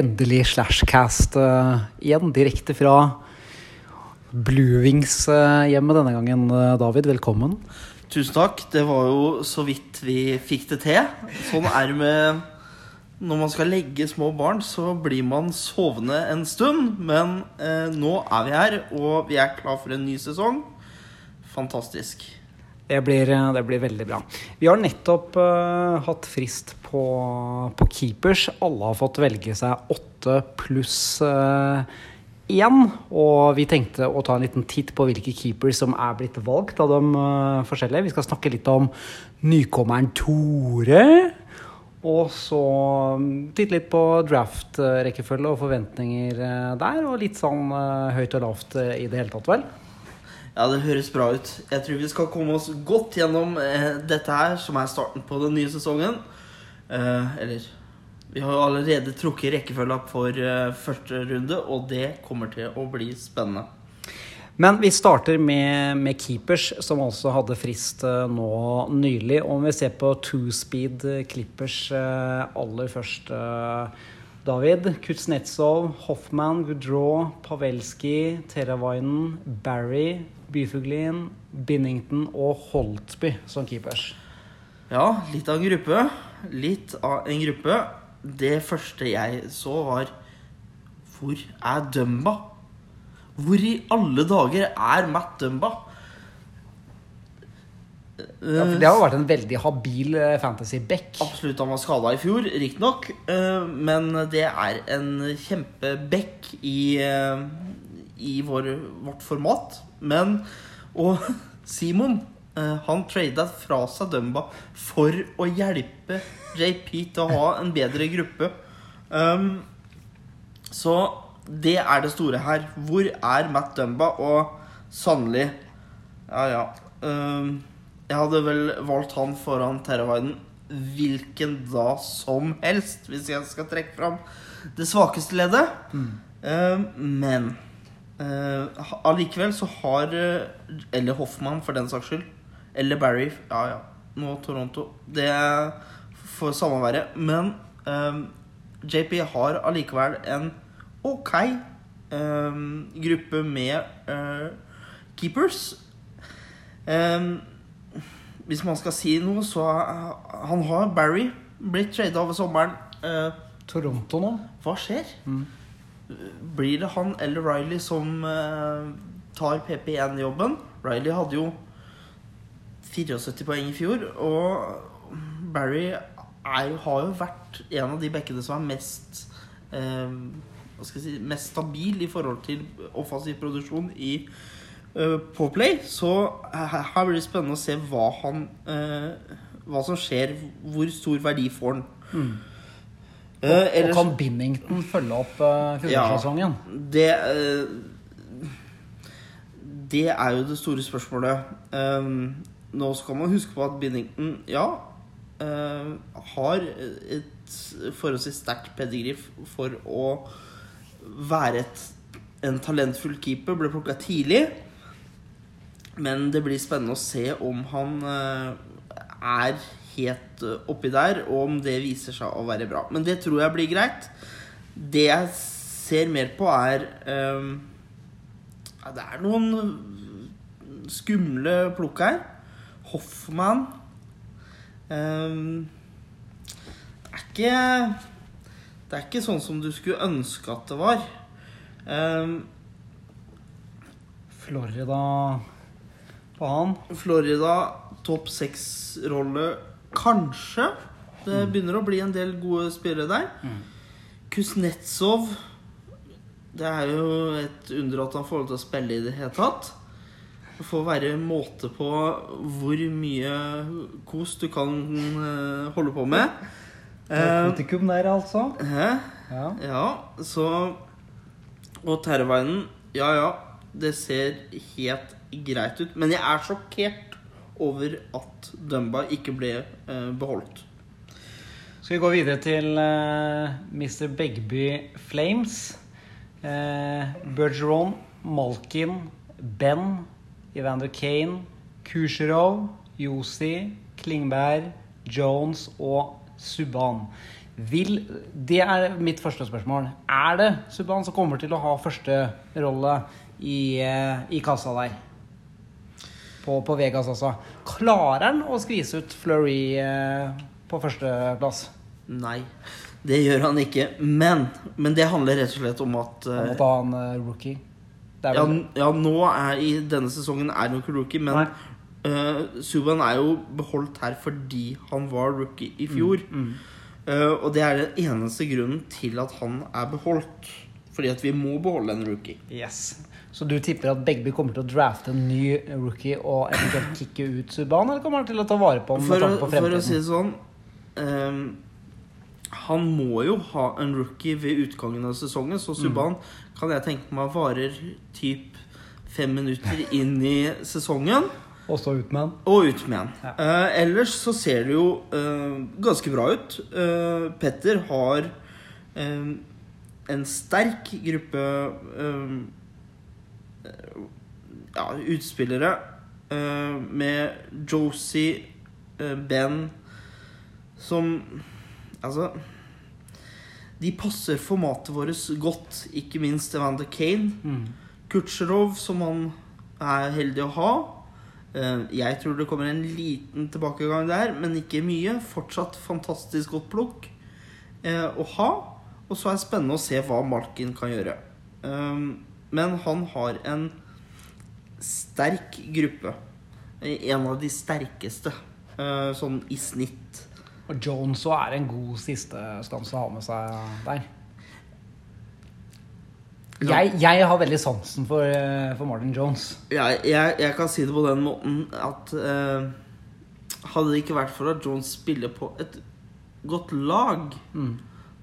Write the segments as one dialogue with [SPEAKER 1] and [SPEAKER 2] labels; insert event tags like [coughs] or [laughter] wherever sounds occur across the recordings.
[SPEAKER 1] endelig Slashcast uh, igjen, direkte fra Bluewings-hjemmet denne gangen. Uh, David, velkommen.
[SPEAKER 2] Tusen takk. Det var jo så vidt vi fikk det til. Sånn er det med Når man skal legge små barn, så blir man sovende en stund. Men uh, nå er vi her, og vi er klar for en ny sesong. Fantastisk.
[SPEAKER 1] Det blir, det blir, veldig bra. Vi har nettopp uh, hatt frist på, på, keepers. Alle har fått velge seg åtte pluss. Uh, og vi tenkte å ta en liten titt på hvilke keepers som er blitt valgt av de uh, forskjellige. Vi skal snakke litt om nykommeren Tore. Og så titte litt på draft-rekkefølge og forventninger der. Og litt sånn høyt og lavt i det hele tatt, vel.
[SPEAKER 2] Ja, det høres bra ut. Jeg tror vi skal komme oss godt gjennom eh, dette her, som er starten på den nye sesongen. Eh, eller Vi har allerede trukket rekkefølga for eh, første runde, og det kommer til å bli spennende.
[SPEAKER 1] Men vi starter med, med keepers, som også hadde frist eh, nå nylig. Om vi ser på two-speed clippers eh, aller først, eh, David. Kuznetsov, Hoffman, Gudraw, Pavelski, Teravainen, Barry, Byfuglin, Binnington og Holtby som keepers.
[SPEAKER 2] Ja, litt av en gruppe. Litt av en gruppe. Det første jeg så, var Hvor er Dumba? Hvor i alle dager er Matt Dumba?
[SPEAKER 1] Ja, det har jo vært en veldig habil eh, fantasy-back.
[SPEAKER 2] Absolutt, han var skada i fjor, riktignok. Eh, men det er en kjempeback i, eh, i vår, vårt format. Men Og [laughs] Simon han trada fra seg Dumba for å hjelpe JP til å ha en bedre gruppe. Um, så det er det store her. Hvor er Matt Dumba? Og sannelig Ja, ja. Um, jeg hadde vel valgt han foran Terraviden hvilken da som helst, hvis jeg skal trekke fram det svakeste leddet. Mm. Um, men allikevel så har Eller Hoffmann, for den saks skyld. Eller Barry. Ja, ja. Nå Toronto. Det får samme være. Men um, JP har allikevel en OK um, gruppe med uh, keepers. Um, hvis man skal si noe, så uh, Han har Barry blitt trada over sommeren.
[SPEAKER 1] Toronto nå?
[SPEAKER 2] Hva skjer? Mm. Blir det han eller Riley som uh, tar PP1-jobben? Riley hadde jo 74 poeng i fjor, og Barry er, har jo vært en av de bekkene som er mest uh, hva skal jeg si, mest stabil i forhold til offensiv produksjon i uh, på Play. Så her blir det spennende å se hva han Hva som skjer, hvor stor verdi får han. Mm.
[SPEAKER 1] Og, og, eh, kan Binnington følge opp uh, fjorårssesongen?
[SPEAKER 2] Ja, det, uh, det er jo det store spørsmålet. Um, nå skal man huske på at Binnington, ja, uh, har et forholdsvis sterkt pedigree for å være et, en talentfull keeper. Ble plukka tidlig. Men det blir spennende å se om han er helt eh, oppi der, og om det viser seg å være bra. Men det tror jeg blir greit. Det jeg ser mer på, er um, ja, Det er noen skumle plukk her. Hoffmann um, Det er ikke Det er ikke sånn som du skulle ønske at det var. Um,
[SPEAKER 1] Florida på han?
[SPEAKER 2] Florida topp seks-rolle Kanskje. Det mm. begynner å bli en del gode spillere der. Mm. Kuznetsov Det er jo et under at han får lov til å spille i det hele tatt. Det får være måte på hvor mye kos du kan uh, holde på med.
[SPEAKER 1] Narkotikum der, altså.
[SPEAKER 2] Hæ? Ja. ja. Så Og Terveinen Ja, ja. Det ser helt greit ut. Men jeg er sjokkert over at Dumba ikke ble eh, beholdt.
[SPEAKER 1] Skal vi gå videre til eh, Mr. Begby Flames. Eh, Bergeron, Malkin, Ben, Evander Kane, Kucherov, Josi, Klingberg, Jones og Subhaan. Vil, det er mitt første spørsmål. Er det Subhaan som kommer til å ha førsterolle i, eh, i kassa der? På, på Vegas også. Klarer han å skvise ut Fleury eh, på førsteplass?
[SPEAKER 2] Nei, det gjør han ikke. Men, men det handler rett og slett om at
[SPEAKER 1] Han
[SPEAKER 2] eh,
[SPEAKER 1] måtte ha en eh, rookie.
[SPEAKER 2] Ja,
[SPEAKER 1] vel,
[SPEAKER 2] n- ja, nå er i denne sesongen er han ikke rookie, men uh, Subhaan er jo beholdt her fordi han var rookie i fjor.
[SPEAKER 1] mm.
[SPEAKER 2] Eh, og det er den eneste grunnen til at han er beholdt. Fordi at vi må beholde en rookie.
[SPEAKER 1] Yes. Så du tipper at Begby kommer til å drafte en ny rookie og eventuelt kicke ut Subhaan, eller kommer han til å ta vare på ham med tanke på
[SPEAKER 2] for å si det sånn um, Han må jo ha en rookie ved utgangen av sesongen, så
[SPEAKER 1] Mm.
[SPEAKER 2] Kan jeg tenke meg varer typ fem minutter inn i sesongen.
[SPEAKER 1] Og så ut med han?
[SPEAKER 2] Og ut med han.
[SPEAKER 1] Ja.
[SPEAKER 2] Uh, ellers så ser det jo uh, ganske bra ut. Uh, Petter har en sterk gruppe ja, utspillere eh, med Josie, eh, Ben Som Altså De passer formatet vårt godt, ikke minst Evander Kane.
[SPEAKER 1] Mm.
[SPEAKER 2] Kutsjerov, som han er heldig å ha. Eh, Jeg tror det kommer en liten tilbakegang der, men ikke mye. Fortsatt fantastisk godt plukk eh, å ha. Og så er det spennende å se hva Malkin kan gjøre. Eh, Men han har en sterk gruppe. En av de sterkeste, eh, sånn i snitt.
[SPEAKER 1] Og Jones òg er en god sistestans å ha med seg der. Jeg, jeg har veldig sansen for, eh, for Martin Jones.
[SPEAKER 2] Jeg, jeg, jeg kan si det på den måten at eh, Hadde det ikke vært for at Jones spiller på et godt lag,
[SPEAKER 1] Mm.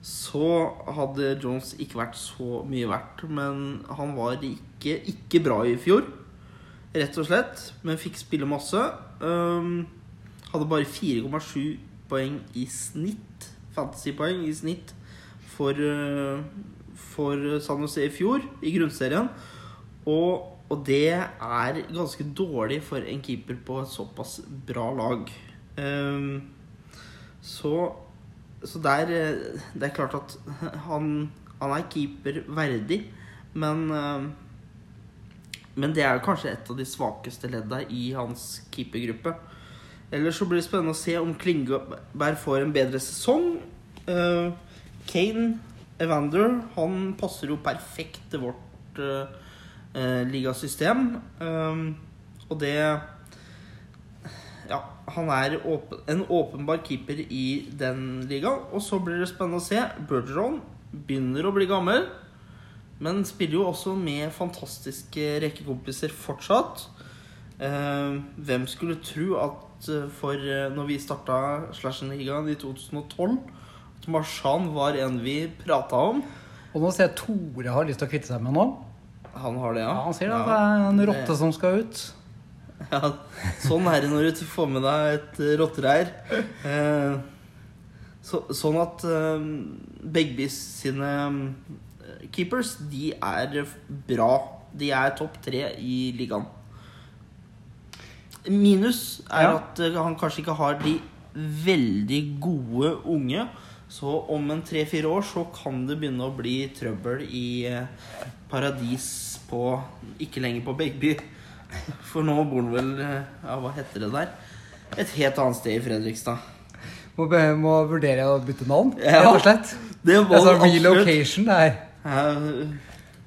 [SPEAKER 2] Så hadde Jones ikke vært så mye verdt. Men han var ikke, ikke bra i fjor, rett og slett. Men fikk spille masse. Um, hadde bare 4,7 poeng i snitt. Fantasypoeng i snitt for, uh, for San Jose i fjor, i grunnserien. Og, og det er ganske dårlig for en keeper på et såpass bra lag. Um, så så der, eh, det er klart at han, han er keeper verdig, men eh, Men det er kanskje et av de svakeste ledda i hans keepergruppe. Ellers så blir det spennende å se om Klingeberg får en bedre sesong. Eh, Kane Evander han passer jo perfekt til vårt uh, eh, ligasystem. Og det han er åpen, en åpenbar keeper i den ligaen. Og så blir det spennende å se. Bergeron begynner å bli gammel. Men spiller jo også med fantastiske rekkekompiser fortsatt. Eh, hvem skulle tro at eh, for eh, når vi starta Slashen-ligaen i 2012, at Marshan var en vi prata om?
[SPEAKER 1] Og nå ser jeg Tore har lyst til å kvitte seg med nå.
[SPEAKER 2] Han har det, ja.
[SPEAKER 1] Ja, han sier at det er en rotte som skal ut. [laughs]
[SPEAKER 2] Ja, sånn er det når du får med deg et eh, rottereir. Eh, så, sånn at eh, Begby sine keepers, de er bra. De er topp tre i ligaen. Minus er
[SPEAKER 1] Ja.
[SPEAKER 2] at han kanskje ikke har de veldig gode unge. Så om en tre-fire år så kan det begynne å bli trøbbel i paradis på Ikke lenger på Begby. For nå bor han vel eh, Ja, hva heter det der? Et helt annet sted i Fredrikstad.
[SPEAKER 1] Må, be- må vurdere å bytte navn,
[SPEAKER 2] Ja.
[SPEAKER 1] rett og slett.
[SPEAKER 2] Det
[SPEAKER 1] Altså
[SPEAKER 2] absolutt-
[SPEAKER 1] relocation der.
[SPEAKER 2] her.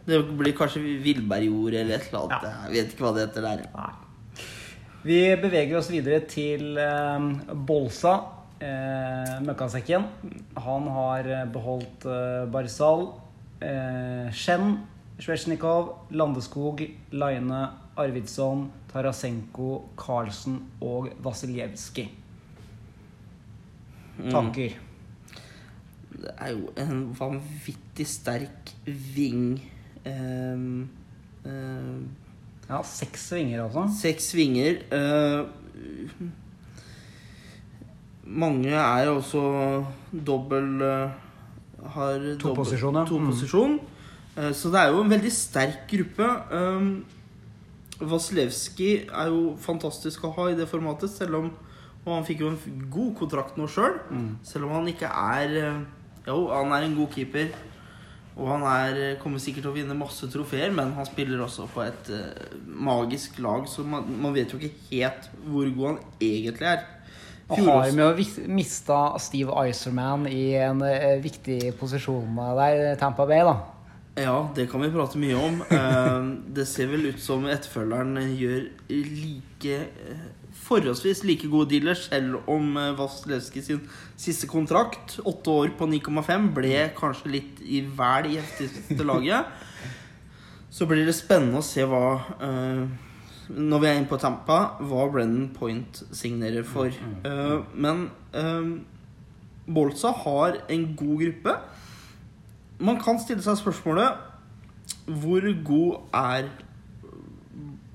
[SPEAKER 2] Det blir kanskje Villbergjord eller et eller annet. Jeg vet ikke hva det heter der.
[SPEAKER 1] Nei. Vi beveger oss videre til eh, Bolsa, eh, møkkasekken. Han har eh, beholdt eh, Barzal, eh, Shen, Svesjnikov, Landeskog, Laine, Arvidsson, Tarasenko, Karlsen og Vasiljevskij. Tanker?
[SPEAKER 2] Det er jo en vanvittig sterk ving. um, um,
[SPEAKER 1] Ja, seks vinger, altså.
[SPEAKER 2] Seks vinger. Uh, mange er også dobbel eh, Har
[SPEAKER 1] To
[SPEAKER 2] dobbel-
[SPEAKER 1] posisjon, ja.
[SPEAKER 2] To
[SPEAKER 1] Mm.
[SPEAKER 2] posisjon. Eh, så det er jo en veldig sterk gruppe. Um, Vasilevskij er jo fantastisk å ha i det formatet, selv om Og han fikk jo en god kontrakt nå sjøl.
[SPEAKER 1] Mm.
[SPEAKER 2] Selv om han ikke er eh, Jo, han er en god keeper. Og han er, kommer sikkert til å vinne masse trofeer, men han spiller også på et uh, magisk lag, så man, man vet jo ikke helt hvor god han egentlig er. Fjorårs-
[SPEAKER 1] har med å mista Steve Iserman i en uh, viktig posisjon der, Tampa Bay, da.
[SPEAKER 2] Ja, det kan vi prate mye om. [laughs] Eh, det ser vel ut som etterfølgeren gjør like eh, forholdsvis like gode dealer, selv om eh, Vasilevskij sin siste kontrakt, åtte år på 9,5, ble kanskje litt i vel i heftigste [laughs] laget. Så blir det spennende å se hva Når vi er inne på Tampa, hva Brennan Point signerer for. Eh, men eh, Bolsa har en god gruppe. Man kan stille seg spørsmålet Hvor god er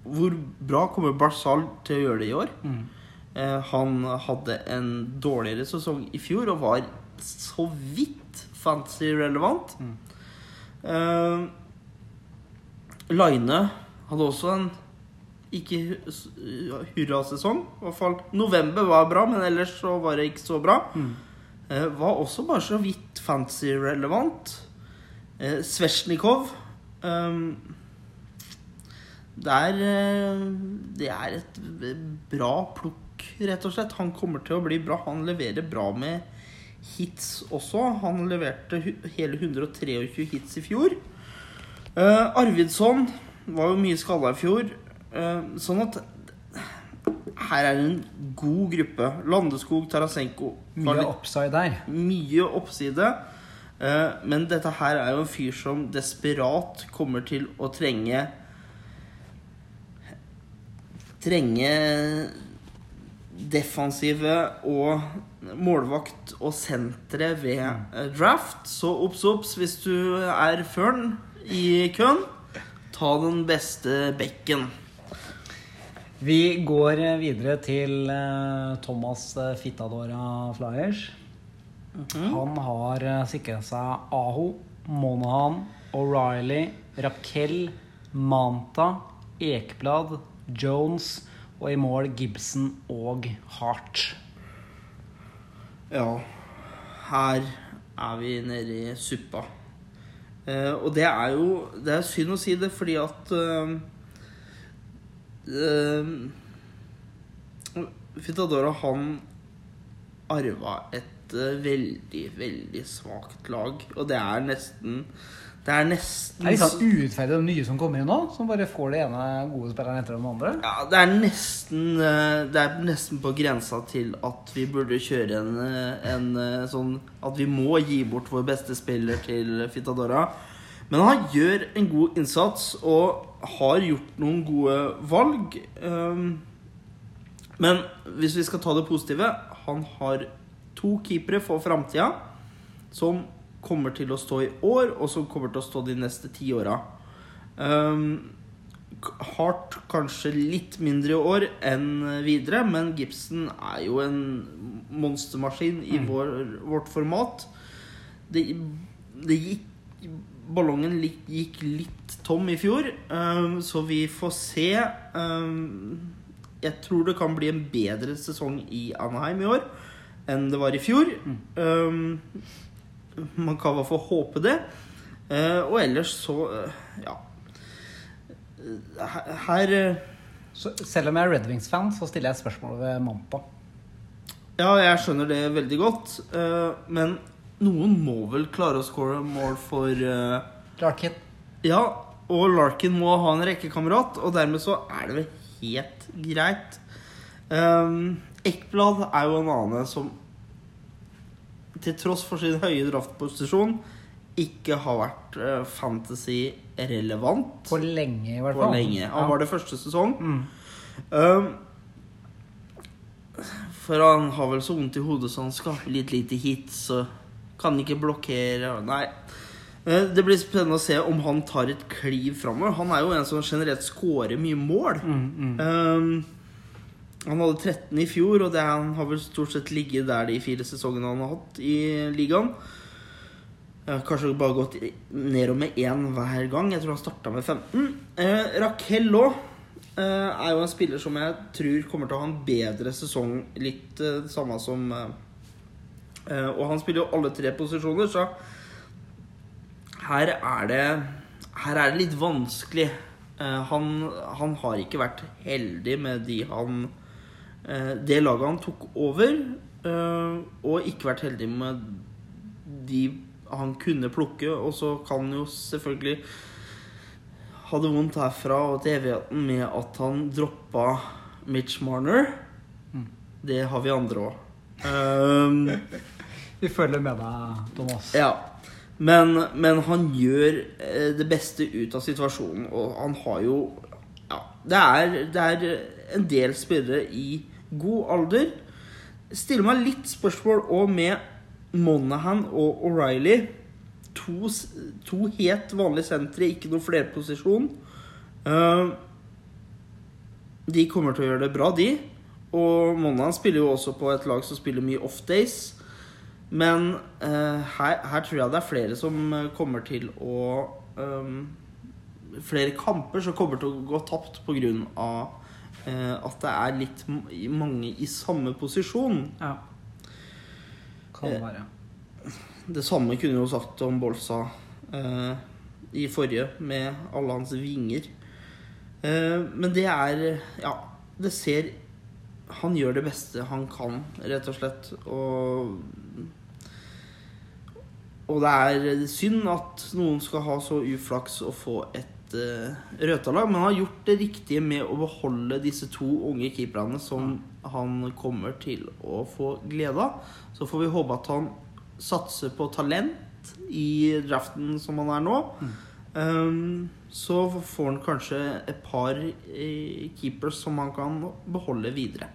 [SPEAKER 2] Hvor bra kommer Barzal til å gjøre det i år? Eh, han hadde en dårligere sesong i fjor og var så vidt fancy relevant. Eh, Line hadde også en ikke hu- hurrasesong. I hvert fall november var bra, men ellers så var det ikke så bra. Eh, var også bare så vidt fancy relevant. Eh, Svesjnikov ehm, det, er, eh, det er et bra plukk, rett og slett. Han kommer til å bli bra. Han leverer bra med hits også. Han leverte hele 123 hits i fjor. Eh, Arvidsson var jo mye skada i fjor. Eh, sånn at her er det en god gruppe. Landeskog, Tarasenko
[SPEAKER 1] Mye
[SPEAKER 2] oppside
[SPEAKER 1] upside der.
[SPEAKER 2] mye oppside. Eh, Men dette her er jo en fyr som desperat kommer til å trenge Trenge defensive og målvakt og sentre ved eh, draft. Så obs, obs hvis du er førn i køen. Ta den beste bekken.
[SPEAKER 1] Vi går videre til eh, Thomas eh, Fittadora Flyers. Han har uh, sikra seg Aho, Monahan, O'Reilly, Raquel, Manta, Ekblad, Jones og i mål Gibson og Hart.
[SPEAKER 2] Ja, her er vi nede i suppa. Eh, og det er jo Det er synd å si det, fordi at eh, eh, Fitadora, han arva et eh, veldig, veldig svakt lag. Og det er nesten Det er nesten
[SPEAKER 1] Det er litt sånn urettferdig de nye som kommer inn nå, som bare får det ene gode spilleren etter den andre.
[SPEAKER 2] Ja, det er nesten eh, Det er nesten på grensa til at vi burde kjøre en, eh, en sånn At vi må gi bort vår beste spiller til Fitadora. Men han gjør en god innsats og har gjort noen gode valg. Um, Men hvis vi skal ta det positive Han har to keepere for framtida som kommer til å stå i år, og som kommer til å stå de neste ti åra. Um, Hart kanskje litt mindre i år enn videre, men Gibson er jo en monstermaskin i vår, vårt format. Det, det gikk Ballongen gikk litt tom i fjor, um, så vi får se. Um, jeg tror det kan bli en bedre sesong i Anaheim i år enn det var i fjor. Um, man kan i hvert fall håpe det. Uh, og ellers så uh, ja. Her, her eh,
[SPEAKER 1] Så selv om jeg er Red Wings-fan, så stiller jeg spørsmål ved Mampa.
[SPEAKER 2] Ja, jeg skjønner det veldig godt. eh, men noen må vel klare å score mål for eh,
[SPEAKER 1] Larkin.
[SPEAKER 2] Ja, og Larkin må ha en rekkekamerat, og dermed så er det vel helt greit. Um, Ekblad er jo en annen som til tross for sin høye draftposisjon ikke har vært uh, fantasy-relevant
[SPEAKER 1] På lenge, i hvert
[SPEAKER 2] på
[SPEAKER 1] fall.
[SPEAKER 2] lenge. Han
[SPEAKER 1] Ja.
[SPEAKER 2] var det første sesong.
[SPEAKER 1] Mm.
[SPEAKER 2] Um, for han har vel så vondt i hodet så han skaper litt lite hits og kan ikke blokkere. Nei. Eh, Det blir spennende å se om han tar et kliv framover. Han er jo en som generelt scorer mye mål.
[SPEAKER 1] Mm, mm.
[SPEAKER 2] Um, han hadde 13 i fjor, og det, han har vel stort sett ligget der de fire sesongene han har hatt i ligaen. Kanskje bare gått nedover med én hver gang. Jeg tror han starta med 15. Eh, Raquel òg eh, er jo en spiller som jeg tror kommer til å ha en bedre sesong. Litt eh, samme som eh, Eh, og han spiller jo alle tre posisjoner, så her er det Her er det litt vanskelig. Eh, han, han har ikke vært heldig med de han Det laget han tok over, eh, og ikke vært heldig med de han kunne plukke. Og så kan han jo selvfølgelig ha det vondt herfra og til evigheten med at han droppa Mitch Marner. Det har vi andre òg. Um, [laughs]
[SPEAKER 1] Vi følger med deg, Thomas.
[SPEAKER 2] ja. Men, men han gjør eh, det beste ut av situasjonen, og han har jo Ja, det er, det er en del spillere i god alder. Stiller meg litt spørsmål òg med Monahan og O'Reilly. To, to helt vanlige sentre, ikke noe flerposisjon. Uh, de kommer til å gjøre det bra, de. Og Monahan spiller jo også på et lag som spiller mye offdays. Men uh, her, her tror jeg det er flere som kommer til å um, Flere kamper som kommer til å gå tapt pga. Uh, at det er litt mange i samme posisjon.
[SPEAKER 1] Ja. Kan det være.
[SPEAKER 2] Det samme kunne jo sagt om Bolsa eh, i forrige, med alle hans vinger. Eh, men det er Ja, det ser Han gjør det beste han kan, rett og slett. Og Og det er synd at noen skal ha så uflaks å få et uh, Røtalag, men han har gjort det riktige med å beholde disse to unge keeperne som han kommer til å få glede av. Så får vi håpe at han satser på talent i draften som han er nå. Um, så får han kanskje et par eh, keepers som han kan beholde videre.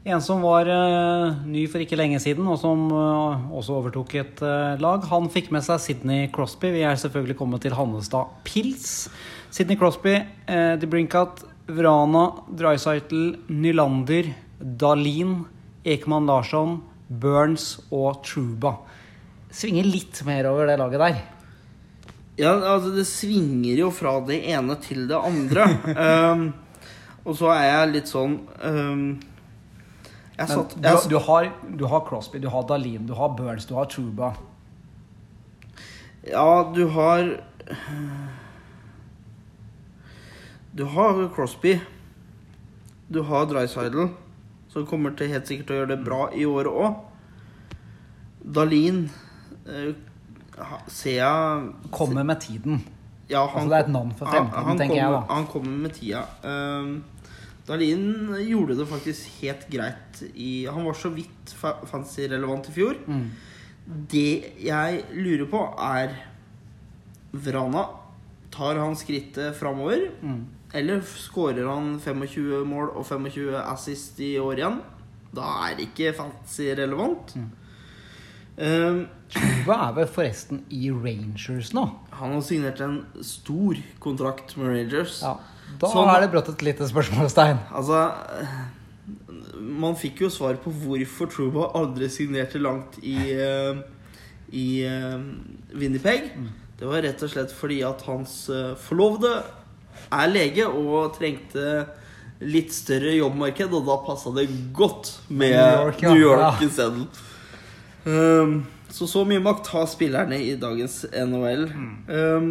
[SPEAKER 1] En som var uh, ny for ikke lenge siden, og som uh, også overtok et uh, lag, han fikk med seg Sidney Crosby. Vi er selvfølgelig kommet til Hannestad Pils. Sidney Crosby, uh, De Brinkat, Vrana, Drycytle, Nylander, Dalin, Ekman Larsson, Burns og Truba. Svinger litt mer over det laget der.
[SPEAKER 2] Ja, altså det svinger jo fra det ene til det andre. [laughs] um, og så er jeg litt sånn um, Jeg satt
[SPEAKER 1] du,
[SPEAKER 2] jeg,
[SPEAKER 1] du, har, du har Crosby, du har Dalin, du har Burns, du har Truba.
[SPEAKER 2] Ja, du har Du har Crosby. Du har Drysidel, som kommer til helt sikkert å gjøre det bra i året òg. Dalin eh, ser jeg
[SPEAKER 1] Kommer med tiden.
[SPEAKER 2] Ja,
[SPEAKER 1] Altså, det er et navn for fremtiden,
[SPEAKER 2] han,
[SPEAKER 1] tenker jeg,
[SPEAKER 2] kommer,
[SPEAKER 1] da.
[SPEAKER 2] Han kommer med tida. Um, Dalin gjorde det faktisk helt greit i Han var så vidt fa fancy-relevant i fjor.
[SPEAKER 1] Mm.
[SPEAKER 2] Det jeg lurer på, er Vrana. Tar han skrittet framover?
[SPEAKER 1] Mm.
[SPEAKER 2] Eller skårer han 25 mål og 25 assist i år igjen? Da er det ikke fancy-relevant.
[SPEAKER 1] Mm.
[SPEAKER 2] Um,
[SPEAKER 1] Truba er vel forresten i Rangers nå.
[SPEAKER 2] han har signert en stor kontrakt med Rangers.
[SPEAKER 1] Ja, da
[SPEAKER 2] Sånn-
[SPEAKER 1] er det brått et lite spørsmålstegn.
[SPEAKER 2] Altså Man fikk jo svar på hvorfor Truba aldri signerte langt i, eh, i eh, Winnipeg. Det var rett og slett fordi at hans eh, forlovede er lege og trengte litt større jobbmarked, og da passa det godt med
[SPEAKER 1] New York, ja.
[SPEAKER 2] New York isteden. Um, så så mye makt har spillerne i dagens NHL. Um,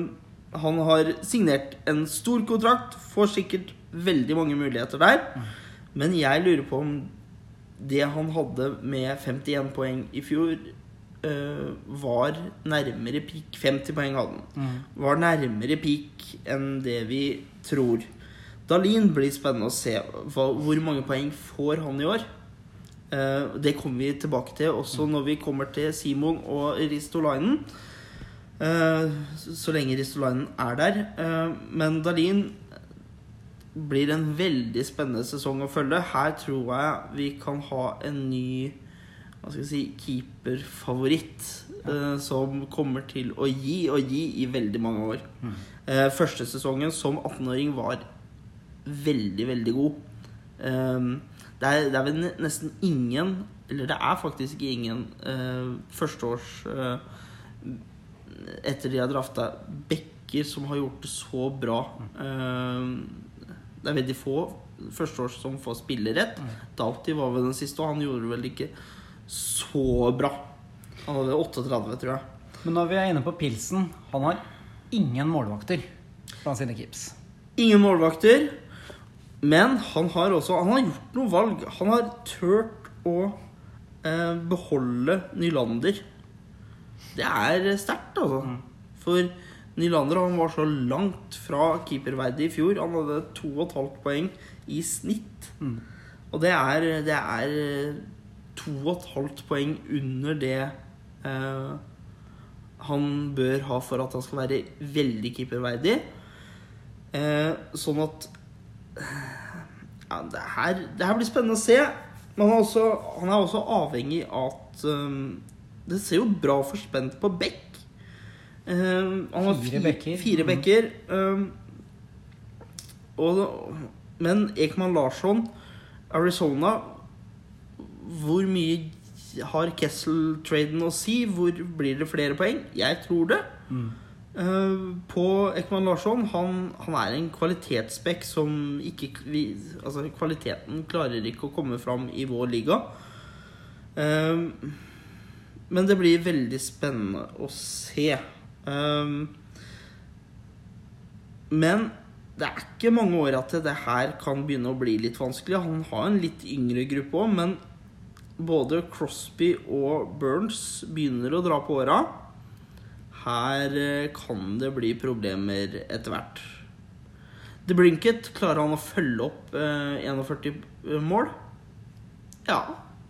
[SPEAKER 2] han har signert en stor kontrakt, får sikkert veldig mange muligheter der. Men jeg lurer på om det han hadde med 51 poeng i fjor, uh, var nærmere peak 50 poeng hadde han. Var nærmere peak enn det vi tror. Dalin blir spennende å se hva, hvor mange poeng får han i år. Uh, det kommer vi tilbake til også når vi kommer til Simon og Ristolainen. Eh, så, lenge Ristolainen er der. Eh, men Dalin blir en veldig spennende sesong å følge. Her tror jeg vi kan ha en ny hva skal jeg si, keeperfavoritt Ja. som kommer til å gi og gi i veldig mange år. Mm. første sesongen som 18-åring var veldig, veldig god. Det, er, det er vel nesten ingen Eller det er faktisk ingen førsteårs eh, Etter de har drafta backer som har gjort det så bra. Um, det er veldig få førsteårs som får spillerett. Doughty var vel den siste, og han gjorde det vel ikke så bra. Han hadde 38, tror jeg.
[SPEAKER 1] Men når vi er inne på pilsen Han har ingen målvakter blant sine keeps.
[SPEAKER 2] Ingen målvakter. Men han har også Han har gjort noen valg. Han har turt å eh, beholde Nylander. Det er sterkt, altså. For Nylander han var så langt fra keeperverdig i fjor. Han hadde 2,5 poeng i snitt.
[SPEAKER 1] Mm.
[SPEAKER 2] Og det er, det er eh, 2,5 poeng under det eh, han bør ha for at han skal være veldig keeperverdig. Eh, sånn at ja, det, her, det her blir spennende å se. Men han er også, han er også avhengig av at um, Det ser jo bra forspent på bekk. Um, han har
[SPEAKER 1] Fire
[SPEAKER 2] fi-
[SPEAKER 1] bekker.
[SPEAKER 2] Fire
[SPEAKER 1] Mhm.
[SPEAKER 2] bekker. Um, og, men Ekman Larsson, Arizona Hvor mye har Kessel-traden å si? Hvor blir det flere poeng? Jeg tror det.
[SPEAKER 1] Mm.
[SPEAKER 2] Uh, på Ekman Larsson han, han er en kvalitetsbekk som ikke vi, Altså, kvaliteten klarer ikke å komme fram i vår liga. Eh, men det blir veldig spennende å se. Um, men det er ikke mange år at det her kan begynne å bli litt vanskelig. Han har en litt yngre gruppe òg, men både Crosby og Burns begynner å dra på åra. Her eh, kan det bli problemer etter hvert. The Brinket, klarer han å følge opp eh, 41 mål? Ja,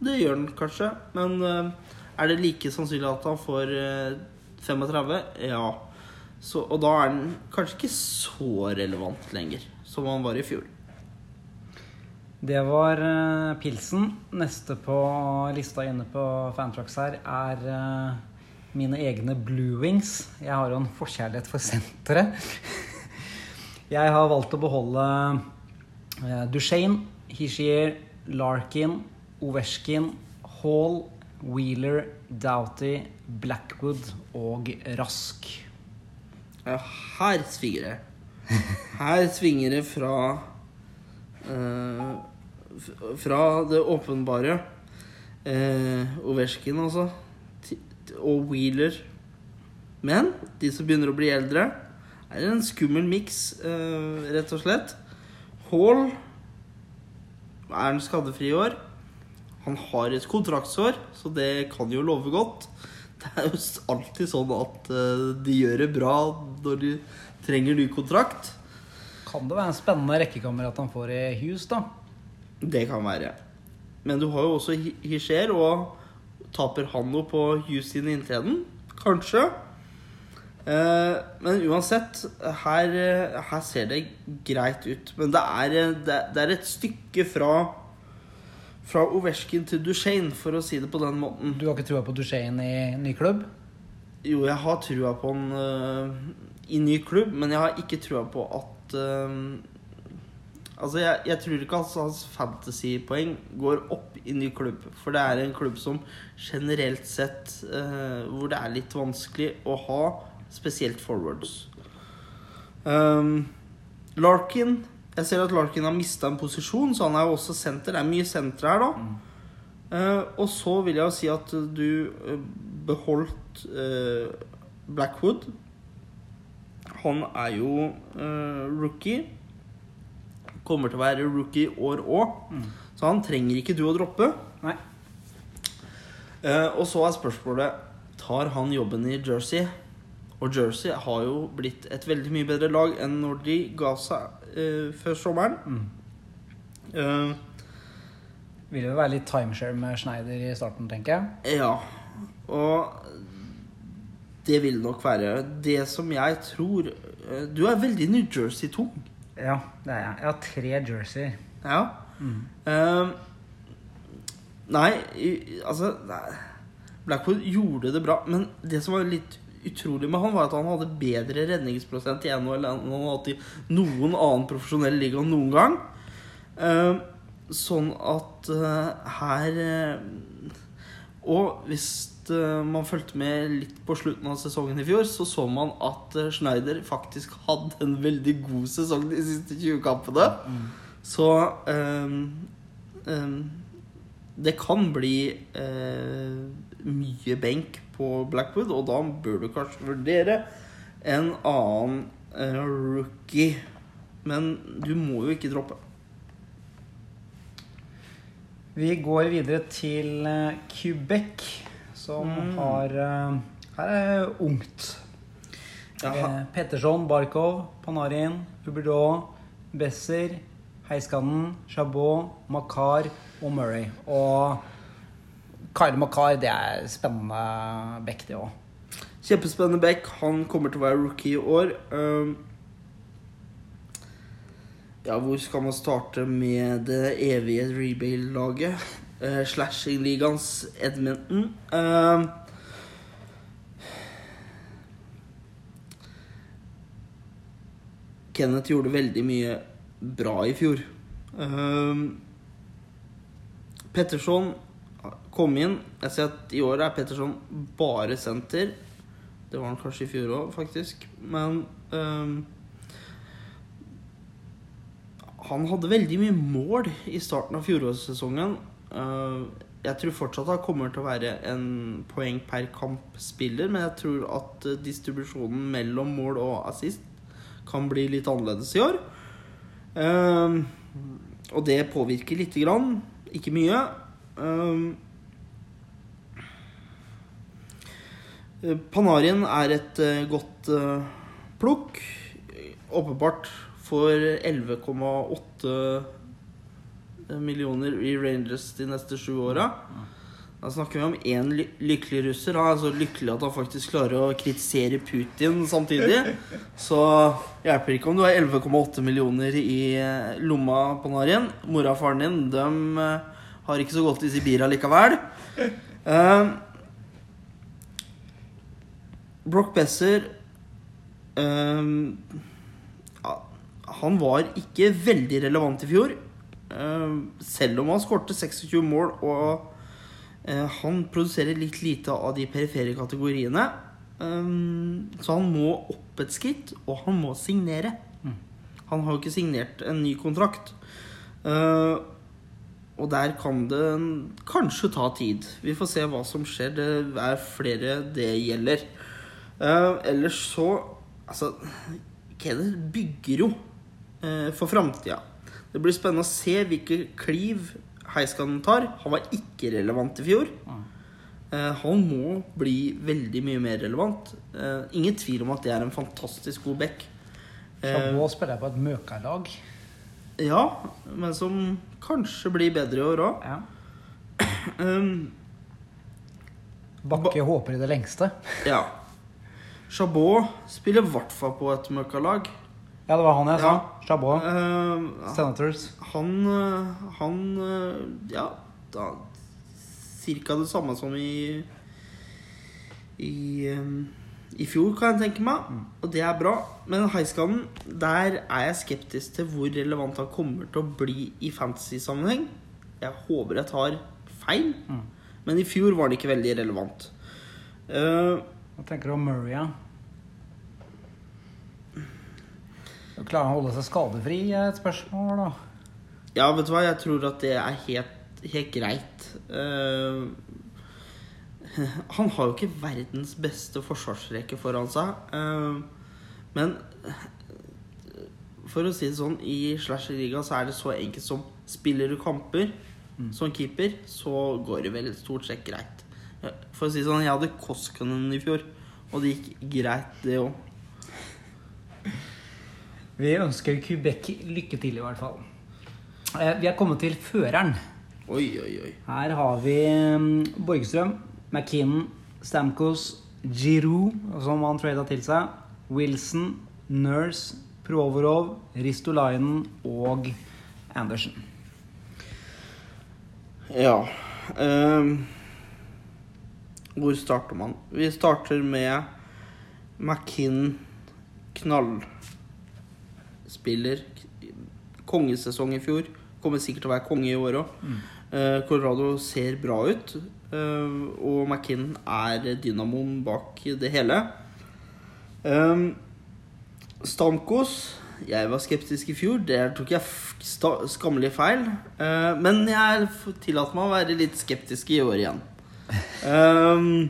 [SPEAKER 2] det gjør han kanskje. Men eh, er det like sannsynlig at han får eh, 35? Ja. Så, og da er han kanskje ikke så relevant lenger som han var i fjor.
[SPEAKER 1] Det var uh, pilsen. Neste på lista inne på Fantrax her er uh, mine egne Blue Wings. Jeg har jo en forkjærlighet for senteret. [laughs] Jeg har valgt å beholde uh, Duchene, Hishier, Larkin, Ovesjkin, Hall, Wheeler, Doughty, Blackwood og Rask.
[SPEAKER 2] Her svinger det. Her svinger det fra uh, Fra det åpenbare. Uh, Ovesjkin, altså. Og Wheeler. Men de som begynner å bli eldre, er en skummel miks, uh, rett og slett. Hall er en skadefri i år. Han har et kontraktsår, så det kan jo love godt. Det er jo alltid sånn at eh, de gjør det bra når de trenger ny kontrakt.
[SPEAKER 1] Kan det være en spennende rekkekamerat han får i hus, da?
[SPEAKER 2] Det kan være. Men du har jo også Hi- Hischer, og taper han noe på Hughes sin inntreden? Kanskje. Eh, men uansett, her, eh, her ser det greit ut. Men det er, det er et stykke fra fra Ovesjkin til Duchene, for å si det på den måten.
[SPEAKER 1] Du har ikke trua på Duchene i ny klubb?
[SPEAKER 2] Jo, jeg har trua på han uh, i ny klubb, men jeg har ikke trua på at uh, Altså, jeg, jeg tror ikke at hans fantasypoeng går opp i ny klubb. For det er en klubb som generelt sett uh, Hvor det er litt vanskelig å ha spesielt forwards. Um, Larkin Jeg ser at Larkin har mista en posisjon, så han er jo også senter. Det er mye senter her, da. Eh, og så vil jeg jo si at du eh, beholdt uh, Blackwood. Han er jo uh, rookie. Kommer til å være rookie år òg.
[SPEAKER 1] Mm.
[SPEAKER 2] Så han trenger ikke du å droppe.
[SPEAKER 1] Nei.
[SPEAKER 2] Og så er spørsmålet Tar han jobben i Jersey? Og Jersey har jo blitt et veldig mye bedre lag enn når de ga seg eh, før sommeren.
[SPEAKER 1] Mm.
[SPEAKER 2] Uh,
[SPEAKER 1] Vil jo være litt timeshare med Schneider i starten, tenker jeg.
[SPEAKER 2] Ja, og det vil nok være det som jeg tror eh, Du er veldig New Jersey-tung.
[SPEAKER 1] Ja, det er jeg. Jeg har tre jerseyer.
[SPEAKER 2] Ja.
[SPEAKER 1] Mm.
[SPEAKER 2] Uh, nei, altså nei. Blackwood gjorde det bra, men det som var litt utrolig med han, var at han hadde bedre redningsprosent i NHL enn han hadde i noen annen profesjonell liga noen gang. Eh, sånn at eh, her eh, Og hvis man fulgte med litt på slutten av sesongen i fjor, så så man at Schneider faktisk hadde en veldig god sesong de siste 20 kampene. Så ehm, ehm, det kan bli uh, mye benk på Blackwood, og da bør du kanskje vurdere en annen eh, rookie. Men du må jo ikke droppe.
[SPEAKER 1] Vi går videre til eh, Quebec, som
[SPEAKER 2] Mm.
[SPEAKER 1] har eh, Her er ungt.
[SPEAKER 2] Ja,
[SPEAKER 1] Eh, Petterson, Barkov, Panarin, Huberdeau, Besser, Heiskanen, Chabot, Makar og Murray. Og Kyle Makar, det er spennende back, det òg.
[SPEAKER 2] Kjempespennende back. Han kommer til å være rookie i år. Um, ja, hvor skal man starte med det evige rebuild-laget? Uh, Slashing-ligaens Edmonton. Um, Kenneth gjorde veldig mye bra i fjor. Um, Petterson kom inn. Jeg ser at i år er Petterson bare senter. Det var han kanskje i fjor òg, faktisk. Men um, Han hadde veldig mye mål i starten av fjorårssesongen. Uh, jeg tror fortsatt han kommer til å være en poeng per kamp-spiller, men jeg tror at eh, distribusjonen mellom mål og assist kan bli litt annerledes i år. Ehm, og det påvirker lite grann, ikke mye. Ehm, Panarien er et eh, godt uh, plukk. Åpenbart for 11,8 millioner i Rangers de neste sju åra. Da snakker vi om én ly lykkelig russer. Han er så lykkelig at han faktisk klarer å kritisere Putin samtidig. Så hjelper ikke om du har 11,8 millioner i lomma, Panarin. Mora og faren din de eh, har ikke så godt i Sibir likevel. Eh, Brock Besser ehm, Han var ikke veldig relevant i fjor. Ehm, selv om han skårte 26 mål, og han produserer litt lite av de perifere kategoriene. Så han må opp et skritt, og han må signere. Han har jo ikke signert en ny kontrakt. Ehm, og der kan det kanskje ta tid. Vi får se hva som skjer. Det er flere det gjelder. Uh, ellers så Altså, Kenneth bygger jo uh, for framtida. Det blir spennende å se hvilke kliv Heiskanen tar. Han var ikke relevant i fjor. Uh, han må bli veldig mye mer relevant. Ingen tvil om at det er en fantastisk god back. Uh,
[SPEAKER 1] må spille på et møkalag.
[SPEAKER 2] ja, men som kanskje blir bedre i år òg.
[SPEAKER 1] Ja.
[SPEAKER 2] Um,
[SPEAKER 1] Bakke håper i det lengste.
[SPEAKER 2] ja. Chabot spiller i hvert fall på et møkkalag.
[SPEAKER 1] Ja, det var han jeg sa.
[SPEAKER 2] Ja.
[SPEAKER 1] Chabot.
[SPEAKER 2] Uh,
[SPEAKER 1] Senators.
[SPEAKER 2] Han øh, Han øh, Ja, da Cirka det samme som i I, øhm, i fjor, kan jeg tenke meg. Og det er bra. Men Heiskanen, der er jeg skeptisk til hvor relevant han kommer til å bli i fantasy-sammenheng. Jeg håper jeg tar feil,
[SPEAKER 1] Mm.
[SPEAKER 2] men i fjor var det ikke veldig relevant. Uh,
[SPEAKER 1] Hva tenker du om Murray? Ja? Klarer han å holde seg skadefri? er et spørsmål, da.
[SPEAKER 2] Ja, vet du hva, jeg tror at det er helt, helt greit. Eh, [laughs] han har jo ikke verdens beste forsvarsrekke foran seg. eh, men for å si det sånn, i slasher-ligaen så er det så enkelt som spiller du kamper som keeper, så går det vel stort sett greit. For å si det sånn, jeg hadde Koskanen i fjor, og det gikk greit, det òg. [laughs]
[SPEAKER 1] Vi ønsker Quebec lykke til, i hvert fall. Eh, Vi er kommet til føreren.
[SPEAKER 2] Oi, oi, oi.
[SPEAKER 1] Her har vi mm, Borgstrøm, McKinnon, Stamkos, Giroud, som han trada til seg, Wilson, Nurse, Provorov, Ristolainen og Andersen.
[SPEAKER 2] Ja um, Hvor starter man? Vi starter med McKinn Knallspiller. Kongesesong i fjor. Kommer sikkert til å være konge i år òg. Colorado ser bra ut. Eh, og McKinn er dynamoen bak det hele. Um, Stamkos Jeg var skeptisk i fjor. Der tok jeg skammelig feil. Eh, men jeg tillater meg å være litt skeptisk i år igjen. Ehm,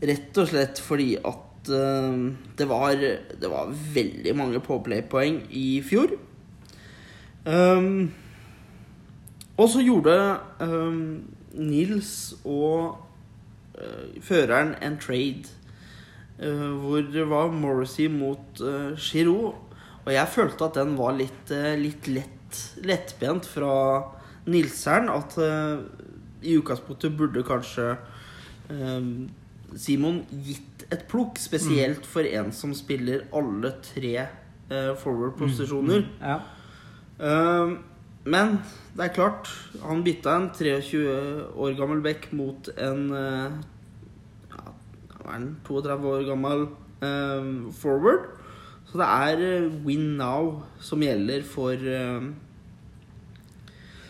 [SPEAKER 2] rett og slett fordi at ehm, det, var, det var veldig mange påplay-poeng i fjor. Ehm, og så gjorde um, Nils og uh, føreren en trade uh, hvor det var Morrissey mot uh, Giroud. Og jeg følte at den var litt, litt lett, lettbent fra Nilseren. At i utgangspunktet burde kanskje eh, Simon gitt et plukk. Spesielt for en som spiller alle tre forward-posisjoner.
[SPEAKER 1] Ja.
[SPEAKER 2] Men det er klart, han bytta en 23 år gammel bekk mot en eh, ja, hva er den, 32 år gammel eh, forward. Så det er eh, win now som gjelder for, eh,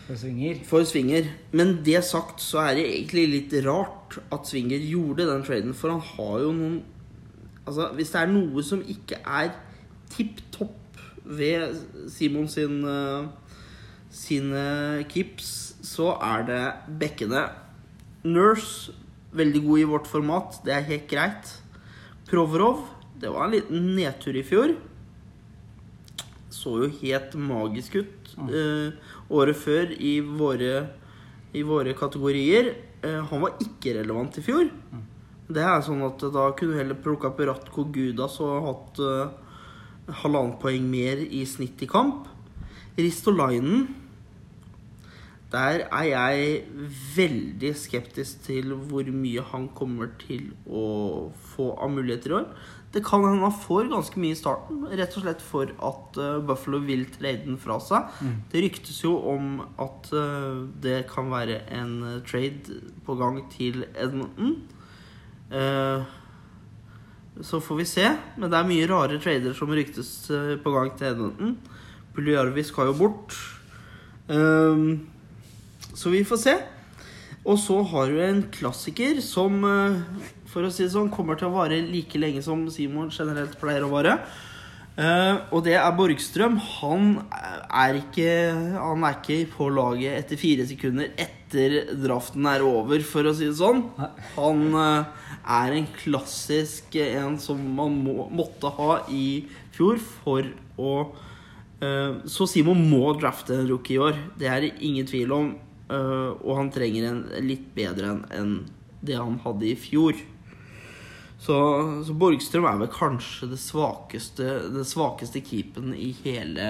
[SPEAKER 1] For svinger.
[SPEAKER 2] for Svinger. Men det sagt så er det egentlig litt rart at Svinger gjorde den traden, for han har jo noen Altså, hvis det er noe som ikke er tipp topp ved Simon sin eh, sine kips, så er det bekkene. Nurse, veldig god i vårt format. Det er helt greit. Provrov, det var en liten nedtur i fjor. Så jo helt magisk ut eh, året før i våre, i våre kategorier. Eh, han var ikke relevant i fjor. Det er sånn at da kunne du heller plukka opp Ratko Gudas og hatt eh, halvannet poeng mer i snitt i kamp. Ristolainen Der er jeg veldig skeptisk til hvor mye han kommer til å få av muligheter i år. Det kan hende han får ganske mye i starten, rett og slett for at eh, Buffalo vil trade den fra seg. Det ryktes jo om at eh, det kan være en eh, trade på gang til Edmonton. Så får vi se. Men det er mye rare trader som ryktes på gang til Edmonton. Puljarvi skal jo bort. Ehm, så vi får se. Og så har du en klassiker som, eh, for å si det sånn, kommer til å vare like lenge som Simon generelt pleier å vare. Eh, og det er Borgstrøm. Han er ikke Han er ikke på laget etter fire sekunder etter draften er over, for å si det sånn. Han eh, er en klassisk en som man må, måtte ha i fjor for å Så Simon må drafte en rookie i år. Det er det ingen tvil om. Eh, og han trenger en litt bedre enn en det han hadde i fjor. Så, så Borgstrøm er vel kanskje det svakeste det svakeste keepen i hele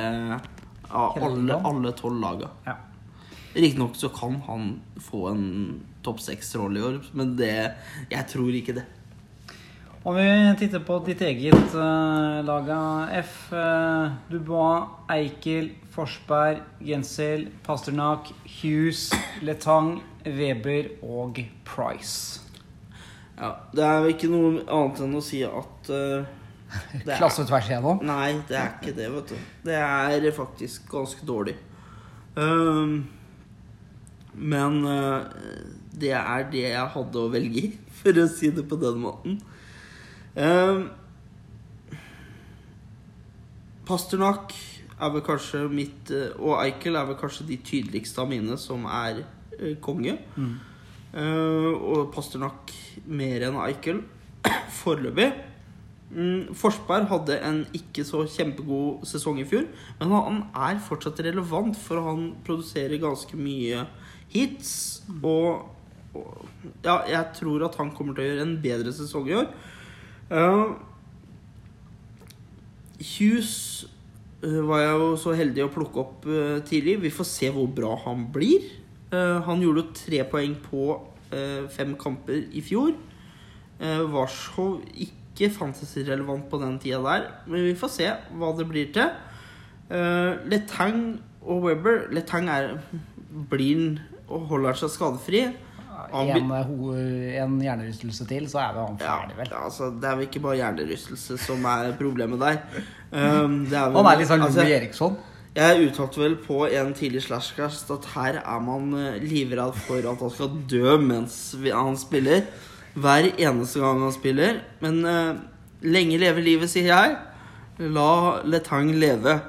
[SPEAKER 2] av
[SPEAKER 1] Hele
[SPEAKER 2] alle, alle tolv laga.
[SPEAKER 1] Ja.
[SPEAKER 2] Riktignok så kan han få en topp seks-rolle i år, men det Jeg tror ikke det.
[SPEAKER 1] Om vi titter på ditt eget uh, lag av F. Uh, Dubois, Eikel, Forsberg, Gensel, Pasternak, Hughes, Letang, Weber og Price.
[SPEAKER 2] Ja, Det er jo ikke noe annet enn å si at uh, det er-
[SPEAKER 1] Klasse tvers igjennom.
[SPEAKER 2] Nei, det er ikke det, vet du. Det er faktisk ganske dårlig. Um, men uh, det er det jeg hadde å velge i, [laughs] for å si det på den måten. Um, Pasternak er vel kanskje mitt eh, Og Eikel er vel kanskje de tydeligste av mine som er konge. konge. Eh, og Pasternak mer enn Eikel [clears throat] foreløpig. Mm, Forsberg hadde en ikke så kjempegod sesong i fjor, men han er fortsatt relevant, for han produserer ganske mye hits. Og, og ja, jeg tror at han kommer til å gjøre en bedre sesong i år. Uh, Hughes uh, var jeg jo så heldig å plukke opp uh, tidlig. Vi får se hvor bra han blir. Uh, han gjorde jo tre poeng på fem kamper i fjor. Var så ikke fantasy-relevant på den tida der, men vi får se hva det blir til. Letang og Webber Letang er blir og holder seg skadefri.
[SPEAKER 1] En, eh, ho- en hjernerystelse til, så er vi han ferdig, vel.
[SPEAKER 2] ja, altså, det er vel ikke bare hjernerystelse som er problemet der. Um, det er vel-
[SPEAKER 1] Han er litt sånn
[SPEAKER 2] altså,
[SPEAKER 1] Louis Eriksson.
[SPEAKER 2] Jeg uttalte vel på en tidlig slashcast at her er man eh, livredd for at han skal dø mens han spiller. Hver eneste gang han spiller. Men uh, lenge leve livet, sier jeg. La Letang leve.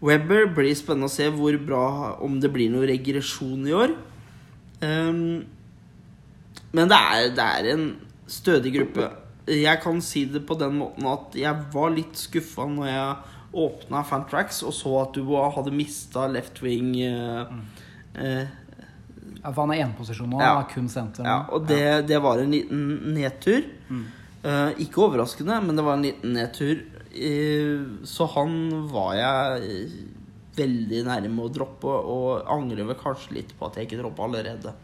[SPEAKER 2] Webber blir spennende å se hvor bra om det blir noe regresjon i år. Ehm, Men det er, det er en stødig gruppe. Jeg kan si det på den måten at jeg var litt skuffa når jeg åpna Fantrax og så at du hadde mista left wing eh, eh,
[SPEAKER 1] Ja, for han er eneposisjon nå.
[SPEAKER 2] Ja.
[SPEAKER 1] Han er kun senter.
[SPEAKER 2] Ja, og det, det var en liten nedtur. Eh, ikke overraskende, men det var en liten nedtur. Eh, så han var jeg eh, veldig nærme å droppe, og angrer vel kanskje litt på at jeg ikke droppa allerede.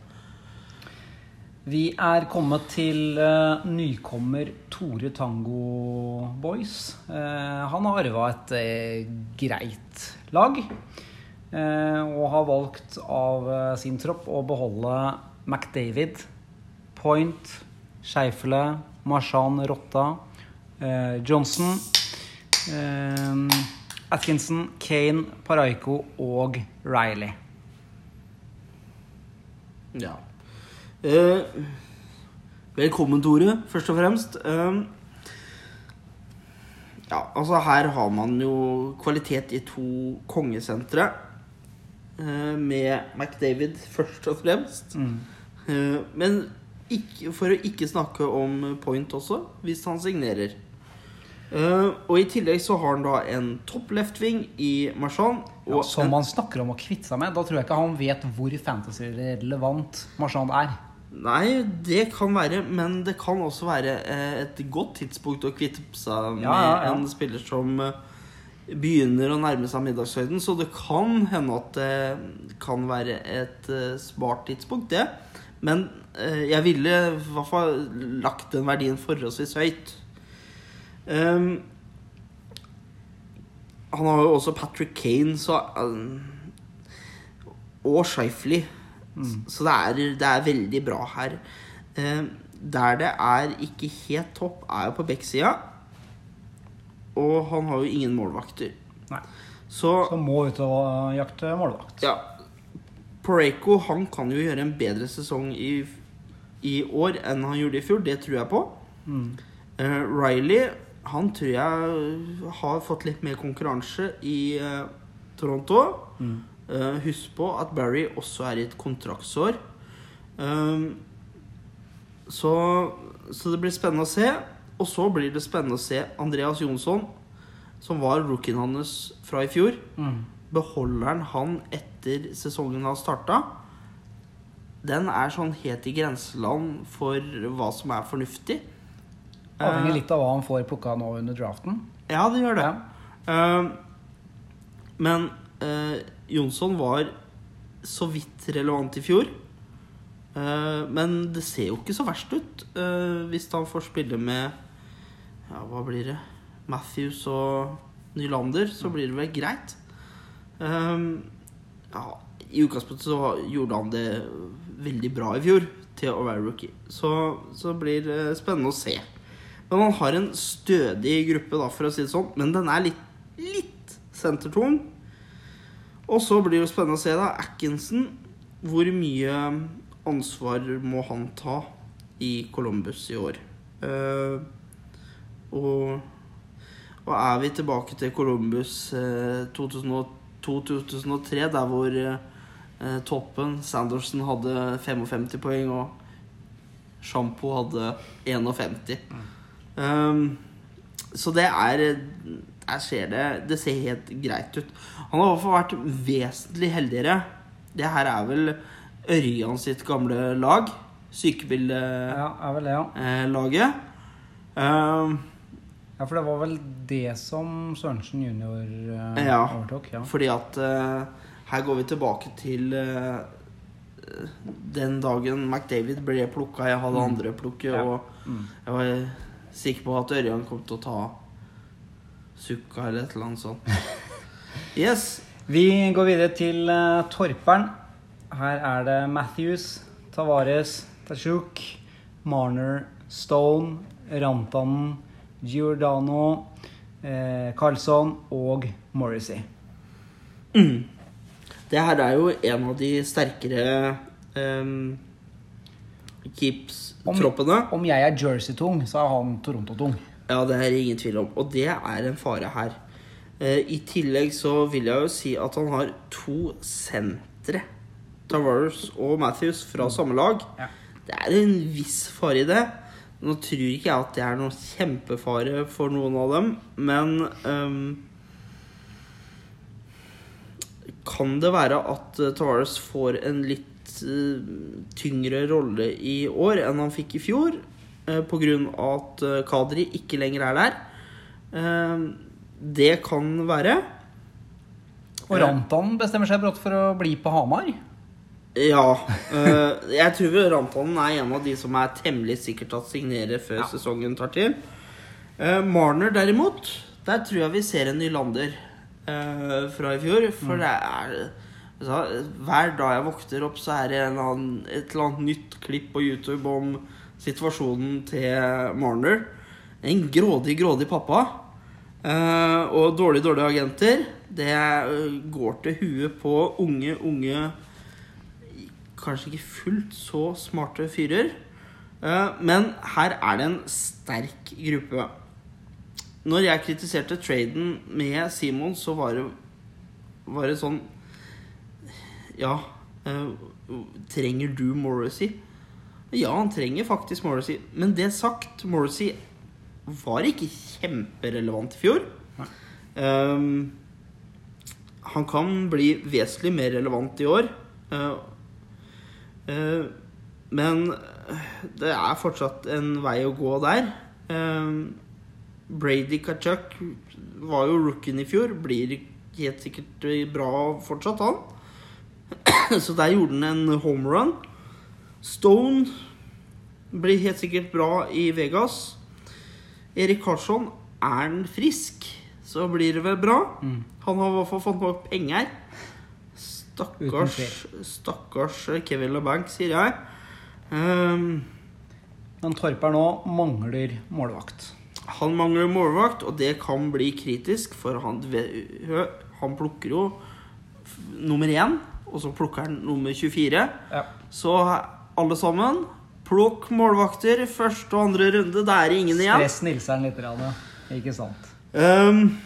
[SPEAKER 1] Vi er kommet til uh, nykommer Tore Tango Boys. Uh, han har arva et uh, greit lag. og har valgt av sin tropp å beholde McDavid, Point, Scheifele, Marshan Rotta, Johnson, Atkinson, Kane, Paraiko og Riley.
[SPEAKER 2] Ja. Eh, velkommen, Tore, først og fremst. Eh, ja, altså her har man jo kvalitet i to kongesentre. eh, med McDavid først og fremst. Eh, men ikke, for å ikke snakke om Point også, hvis han signerer. Uh, og i tillegg så har han da en topp left wing i Marchand.
[SPEAKER 1] Ja, som man snakker om å kvitte seg med. Da tror jeg ikke han vet hvor fantasy-relevant Marchand er.
[SPEAKER 2] Nei, det kan være, men det kan også være eh, et godt tidspunkt å kvitte seg med
[SPEAKER 1] Ja, ja,
[SPEAKER 2] en spiller som eh, begynner å nærme seg middagshøyden. Så det kan hende at det kan være et eh, smart tidspunkt, det. Men jeg ville i hvert fall lagt den verdien forholdsvis høyt. Um, han har jo også Patrick Kane, så um, Og Scheifly. Så det er, det er veldig bra her. Eh, der det er ikke helt topp, er jo på backsida. Og han har jo ingen målvakter.
[SPEAKER 1] Nei.
[SPEAKER 2] Så
[SPEAKER 1] Så må ut og jakte målvakt.
[SPEAKER 2] ja. Pareko han kan jo gjøre en bedre sesong i, i år enn han gjorde i fjor. Det tror jeg på.
[SPEAKER 1] Mm.
[SPEAKER 2] Eh, Riley han tror jeg har fått litt mer konkurranse i eh, Toronto.
[SPEAKER 1] Mm.
[SPEAKER 2] Eh, husk på at Barry også er i et kontraktsår. Um, så, så det blir spennende å se. Og så blir det spennende å se Andreas Jonsson, som var rookien hans fra i fjor.
[SPEAKER 1] Mm.
[SPEAKER 2] Beholder han han etter sesongen har starta? Den er sånn helt i grenseland for hva som er fornuftig.
[SPEAKER 1] Avhenger
[SPEAKER 2] Eh,
[SPEAKER 1] litt av hva han får plukka nå under draften.
[SPEAKER 2] Ja, det gjør det.
[SPEAKER 1] Ja.
[SPEAKER 2] Uh, men eh, Jonsson var så vidt relevant i fjor. Eh, men det ser jo ikke så verst ut eh, hvis han får spille med Ja, hva blir det? Matthews og Nylander, så blir det vel greit. Eh, ja, I utgangspunktet så gjorde han det veldig bra i fjor til å være rookie. Så, så blir det spennende å se. Men han har en stødig gruppe, da, for å si det sånn. Men den er litt, litt sentertung. Og så blir det spennende å se, da, Atkinson. Hvor mye ansvar må han ta i Columbus i år? Uh, og, og er vi tilbake til Columbus uh, 2002-2003, der hvor uh, toppen Sanderson hadde 55 poeng, og Sjampo hadde 51. Um, så det er Der ser det Det ser helt greit ut. Han har i hvert fall vært vesentlig heldigere. Det her er vel Ørjan sitt gamle lag. Sykebildet-laget.
[SPEAKER 1] Ja, ja.
[SPEAKER 2] Eh, um,
[SPEAKER 1] ja. For det var vel det som Sørensen junior uh,
[SPEAKER 2] Ja.
[SPEAKER 1] overtok? Ja.
[SPEAKER 2] fordi at uh, her går vi tilbake til eh, den dagen McDavid ble plukka. Jeg hadde andre plukket,
[SPEAKER 1] Ja.
[SPEAKER 2] og
[SPEAKER 1] Mm.
[SPEAKER 2] jeg var sikker på at Ørjan kom til å ta Sukka eller et eller annet sånt. [laughs] Yes.
[SPEAKER 1] Vi går videre til uh, Torperen. Her er det Matthews, Tavares, Tashuk, Marner, Stone, Rantanen, Giordano, eh, Carlson og Morrissey.
[SPEAKER 2] Det her er jo en av de sterkere um, keeps-troppene.
[SPEAKER 1] Om jeg er Jersey-tung, så er han Toronto-tung.
[SPEAKER 2] Ja, det er ingen tvil om. Og det er en fare her. Eh, I tillegg så vil jeg jo si at han har to sentre. Tavares og Matthews fra samme lag.
[SPEAKER 1] Ja.
[SPEAKER 2] det er en viss fare i det. Nå tror ikke jeg at det er noen kjempefare for noen av dem, men um, Kan det være at eh, Tavares får en litt uh, tyngre rolle i år enn han fikk i fjor? På grunn av at eh, Kadri ikke lenger er der. Ehm, det kan være.
[SPEAKER 1] Og Rantan bestemmer seg brått for å bli på Hamar.
[SPEAKER 2] Ja. eh, jeg tror Rantanen er en av de som er temmelig sikkert at signerer før
[SPEAKER 1] Ja.
[SPEAKER 2] sesongen tar til. Eh, Marner derimot, der tror jeg vi ser en Nylander fra i fjor. For det er altså, Hver dag jeg våkner opp, så er det en et eller annet nytt klipp på YouTube om situasjonen til Marner. En grådig, grådig pappa. Uh, og dårlig, dårlige agenter. Det eh, går til huet på unge, unge Kanskje ikke fullt så smarte fyrer. Uh, men her er det en sterk gruppe. Når jeg kritiserte traden med Simon, så var det, var det sånn Ja, uh, trenger du Morrissey? Ja, han trenger faktisk Morrissey. Men det sagt, Morrissey var ikke kjemperelevant i fjor. Um, han kan bli vesentlig mer relevant i år. Uh, uh, men det er fortsatt en vei å gå der. Um, Brady Kachuk var jo rookien i fjor. Blir helt sikkert bra fortsatt, han. [clears throat] Så der gjorde han en homerun. Stone blir helt sikkert bra i Vegas. Erik Karlsson, er han frisk, så blir det vel bra. Han har i hvert fall fått nok penger. Stakkars, stakkars Kevin LeBanc, sier jeg. Um,
[SPEAKER 1] Men Torp er nå mangler målvakt.
[SPEAKER 2] han mangler målvakt, og det kan bli kritisk, for han, han plukker jo nummer én, og så plukker han nummer 24.
[SPEAKER 1] Ja.
[SPEAKER 2] Så alle sammen, plukk målvakter første og andre runde. Det er ingen igjen.
[SPEAKER 1] Stress Nilseren litt, ja. ikke sant?
[SPEAKER 2] Um,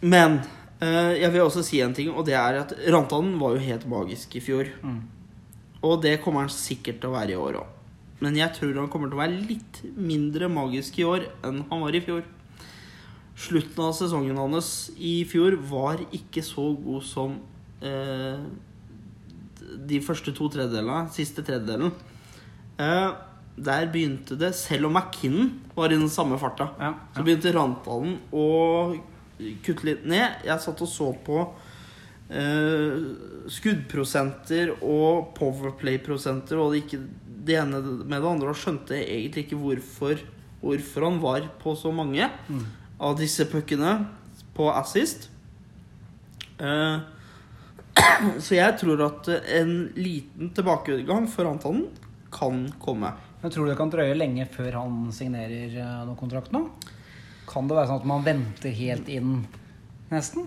[SPEAKER 2] men uh, jeg vil også si en ting, og det er at Rantanen var jo helt magisk i fjor.
[SPEAKER 1] Mm.
[SPEAKER 2] Og det kommer han sikkert til å være i år òg. Men jeg tror han kommer til å være litt mindre magisk i år enn han var i fjor. Slutten av sesongen hans i fjor var ikke så god som eh, de første to tredjedelene. Siste tredjedelen. Eh, der begynte det, selv om McKinnon var i den samme farta,
[SPEAKER 1] Ja,
[SPEAKER 2] så begynte Rantalen å kutte litt ned. Jeg satt og så på eh, skuddprosenter og powerplay-prosenter og det, ikke, det ene med det andre, og skjønte egentlig ikke hvorfor, hvorfor han var på så mange av disse puckene på assist. Eh, [clears throat] så jeg tror at en liten tilbakegang for Antanen kan komme.
[SPEAKER 1] Men tror du det kan drøye lenge før han signerer eh, noen kontrakt nå? Kan det være sånn at man venter helt inn, nesten?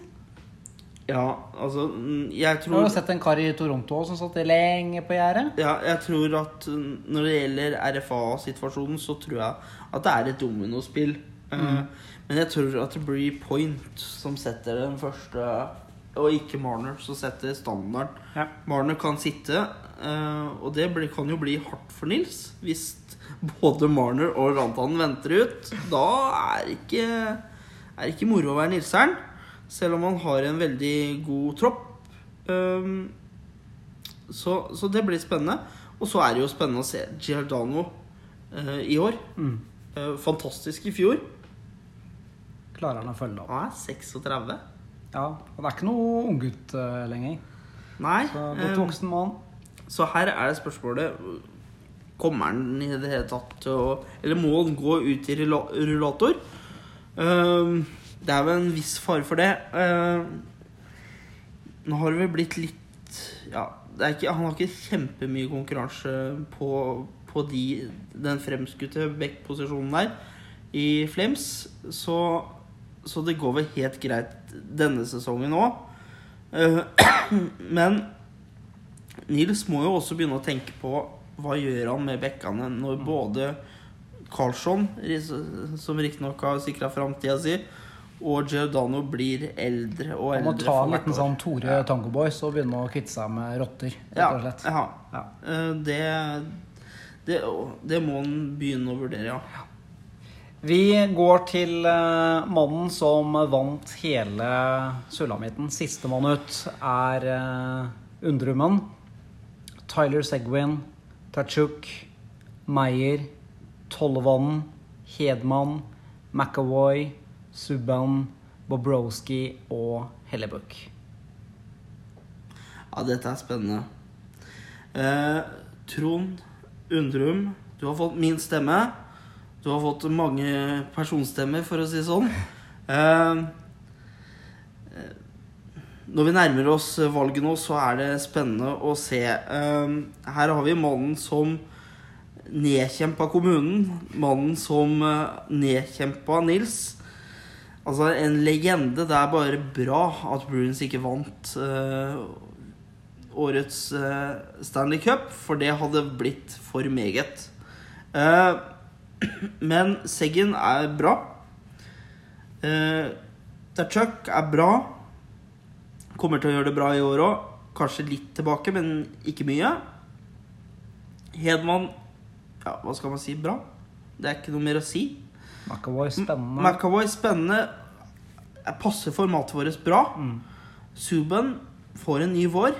[SPEAKER 2] Ja, altså Jeg tror
[SPEAKER 1] Du har sett en kar i Toronto også som satt lenge på gjerdet.
[SPEAKER 2] Ja, jeg tror at når det gjelder RFA-situasjonen, så tror jeg at det er et dominospill. Mm. Men jeg tror at det blir Point som setter den første Og ikke Marner som setter standarden.
[SPEAKER 1] Ja.
[SPEAKER 2] Marner kan sitte, eh, og det kan jo bli hardt for Nils hvis både Marner og Rantanen venter ut. Da er ikke, er ikke moro å være Nilseren, selv om han har en veldig god tropp. Um, så, så det blir spennende. Og så er det jo spennende å se Giordano eh, i år.
[SPEAKER 1] Mm.
[SPEAKER 2] Eh, fantastisk i fjor.
[SPEAKER 1] Klarer han å følge opp?
[SPEAKER 2] Han er 36.
[SPEAKER 1] Ja, Han er ikke noe unggutt uh, lenger.
[SPEAKER 2] Nei.
[SPEAKER 1] Så
[SPEAKER 2] eh,
[SPEAKER 1] Godt voksen mann.
[SPEAKER 2] Så her er det spørsmålet Kommer han i det hele tatt til å Eller må han gå ut i rullator? Uh, det er vel en viss fare for det. Uh, nå har det vel blitt litt Ja, det er ikke, han har ikke kjempemye konkurranse på, på de, den fremskutte back-posisjonen der i Flames. Så, så det går vel helt greit denne sesongen òg. [clears throat] men Nils må jo også begynne å tenke på hva gjør han med bekkene når både Karlsson, som riktignok har sikra framtida si, og Giordano blir eldre og eldre.
[SPEAKER 1] Han må ta en liten sånn Tore Tango Boys og begynne å kvitte seg med rotter.
[SPEAKER 2] ja, ja.
[SPEAKER 1] Ja.
[SPEAKER 2] Eh, Det, Det, det må han begynne å vurdere, ja.
[SPEAKER 1] Vi går til eh, mannen som vant hele sulamitten. Sistemann ut er uh, Undrummen. Tyler Segwin, Tachuk, Meyer, Tollevannen, Hedman, McAvoy, Subban, Bobrowski og Hellebuck.
[SPEAKER 2] Ja, dette er spennende. Eh, Trond Undrum, du har fått min stemme. Du har fått mange personstemmer, for å si det sånn. Eh, eh, når vi nærmer oss valget nå, så er det spennende å se. Eh, her har vi mannen som nedkjempa kommunen. Mannen som eh, nedkjempa Nils. Altså, en legende. Det er bare bra at Bruins ikke vant eh, årets eh, Stanley Cup, for det hadde blitt for meget. Eh, men Seggen er bra. Uh, Tachuk er bra. Kommer til å gjøre det bra i år òg. Kanskje litt tilbake, men ikke mye. Hedman Ja, hva skal man si? Bra. Det er ikke noe mer å si.
[SPEAKER 1] McAvoy spennende.
[SPEAKER 2] McAvoy spennende. Passer formatet vårt bra.
[SPEAKER 1] Mm.
[SPEAKER 2] Suben får en ny vår.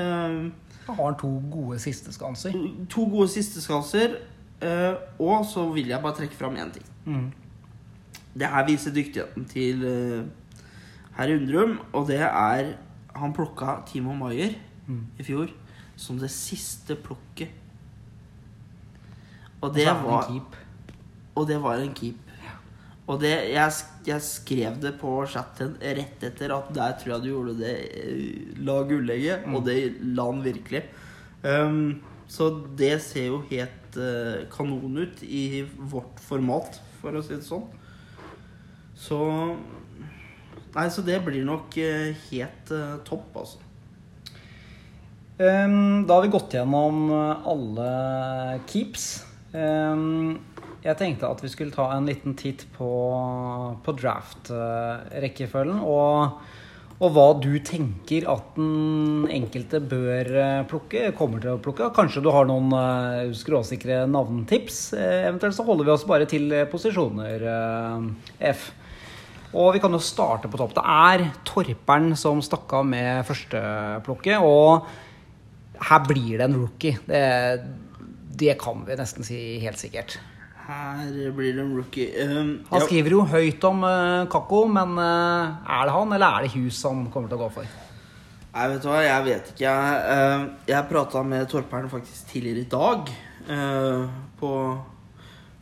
[SPEAKER 1] Han har to gode sisteskanser.
[SPEAKER 2] to gode sisteskanser. Uh, og så vil jeg bare trekke fram én ting.
[SPEAKER 1] Mm.
[SPEAKER 2] Det her viser dyktigheten til uh, herr Undrum, og det er Han plukka Timo Maier
[SPEAKER 1] Mm.
[SPEAKER 2] i fjor som det siste plukket. Og det var. Og det var en keep. Og det, jeg, jeg skrev det på chatten rett etter at der tror jeg du gjorde det eh, La gullegget,
[SPEAKER 1] Mm.
[SPEAKER 2] og det la han virkelig. Um, så det ser jo helt eh, kanon ut i vårt format, for å si det sånn. Så Nei, så det blir nok eh, helt eh, topp, altså.
[SPEAKER 1] Um, da har vi gått gjennom alle keeps. Um, jeg tenkte at vi skulle ta en liten titt på, på draft-rekkefølgen. Og, og hva du tenker at den enkelte bør eh, plukke, kommer til å plukke. Kanskje du har noen eh, skråsikre navntips. Eh, Eventuelt så holder vi oss bare til posisjoner, F. Og vi kan jo starte på topp. Det er Torperen som stakk av med førsteplukket. Og her blir det en rookie. Det, det kan vi nesten si helt sikkert.
[SPEAKER 2] Her blir det en rookie. Um,
[SPEAKER 1] Han
[SPEAKER 2] ja,
[SPEAKER 1] skriver jo høyt om uh, Kakko, men uh, er det han, eller er det Hus han kommer til å gå for?
[SPEAKER 2] Nei, vet du hva, jeg vet ikke. Jeg, uh, jeg prata med Torperen faktisk tidligere i dag. Uh, på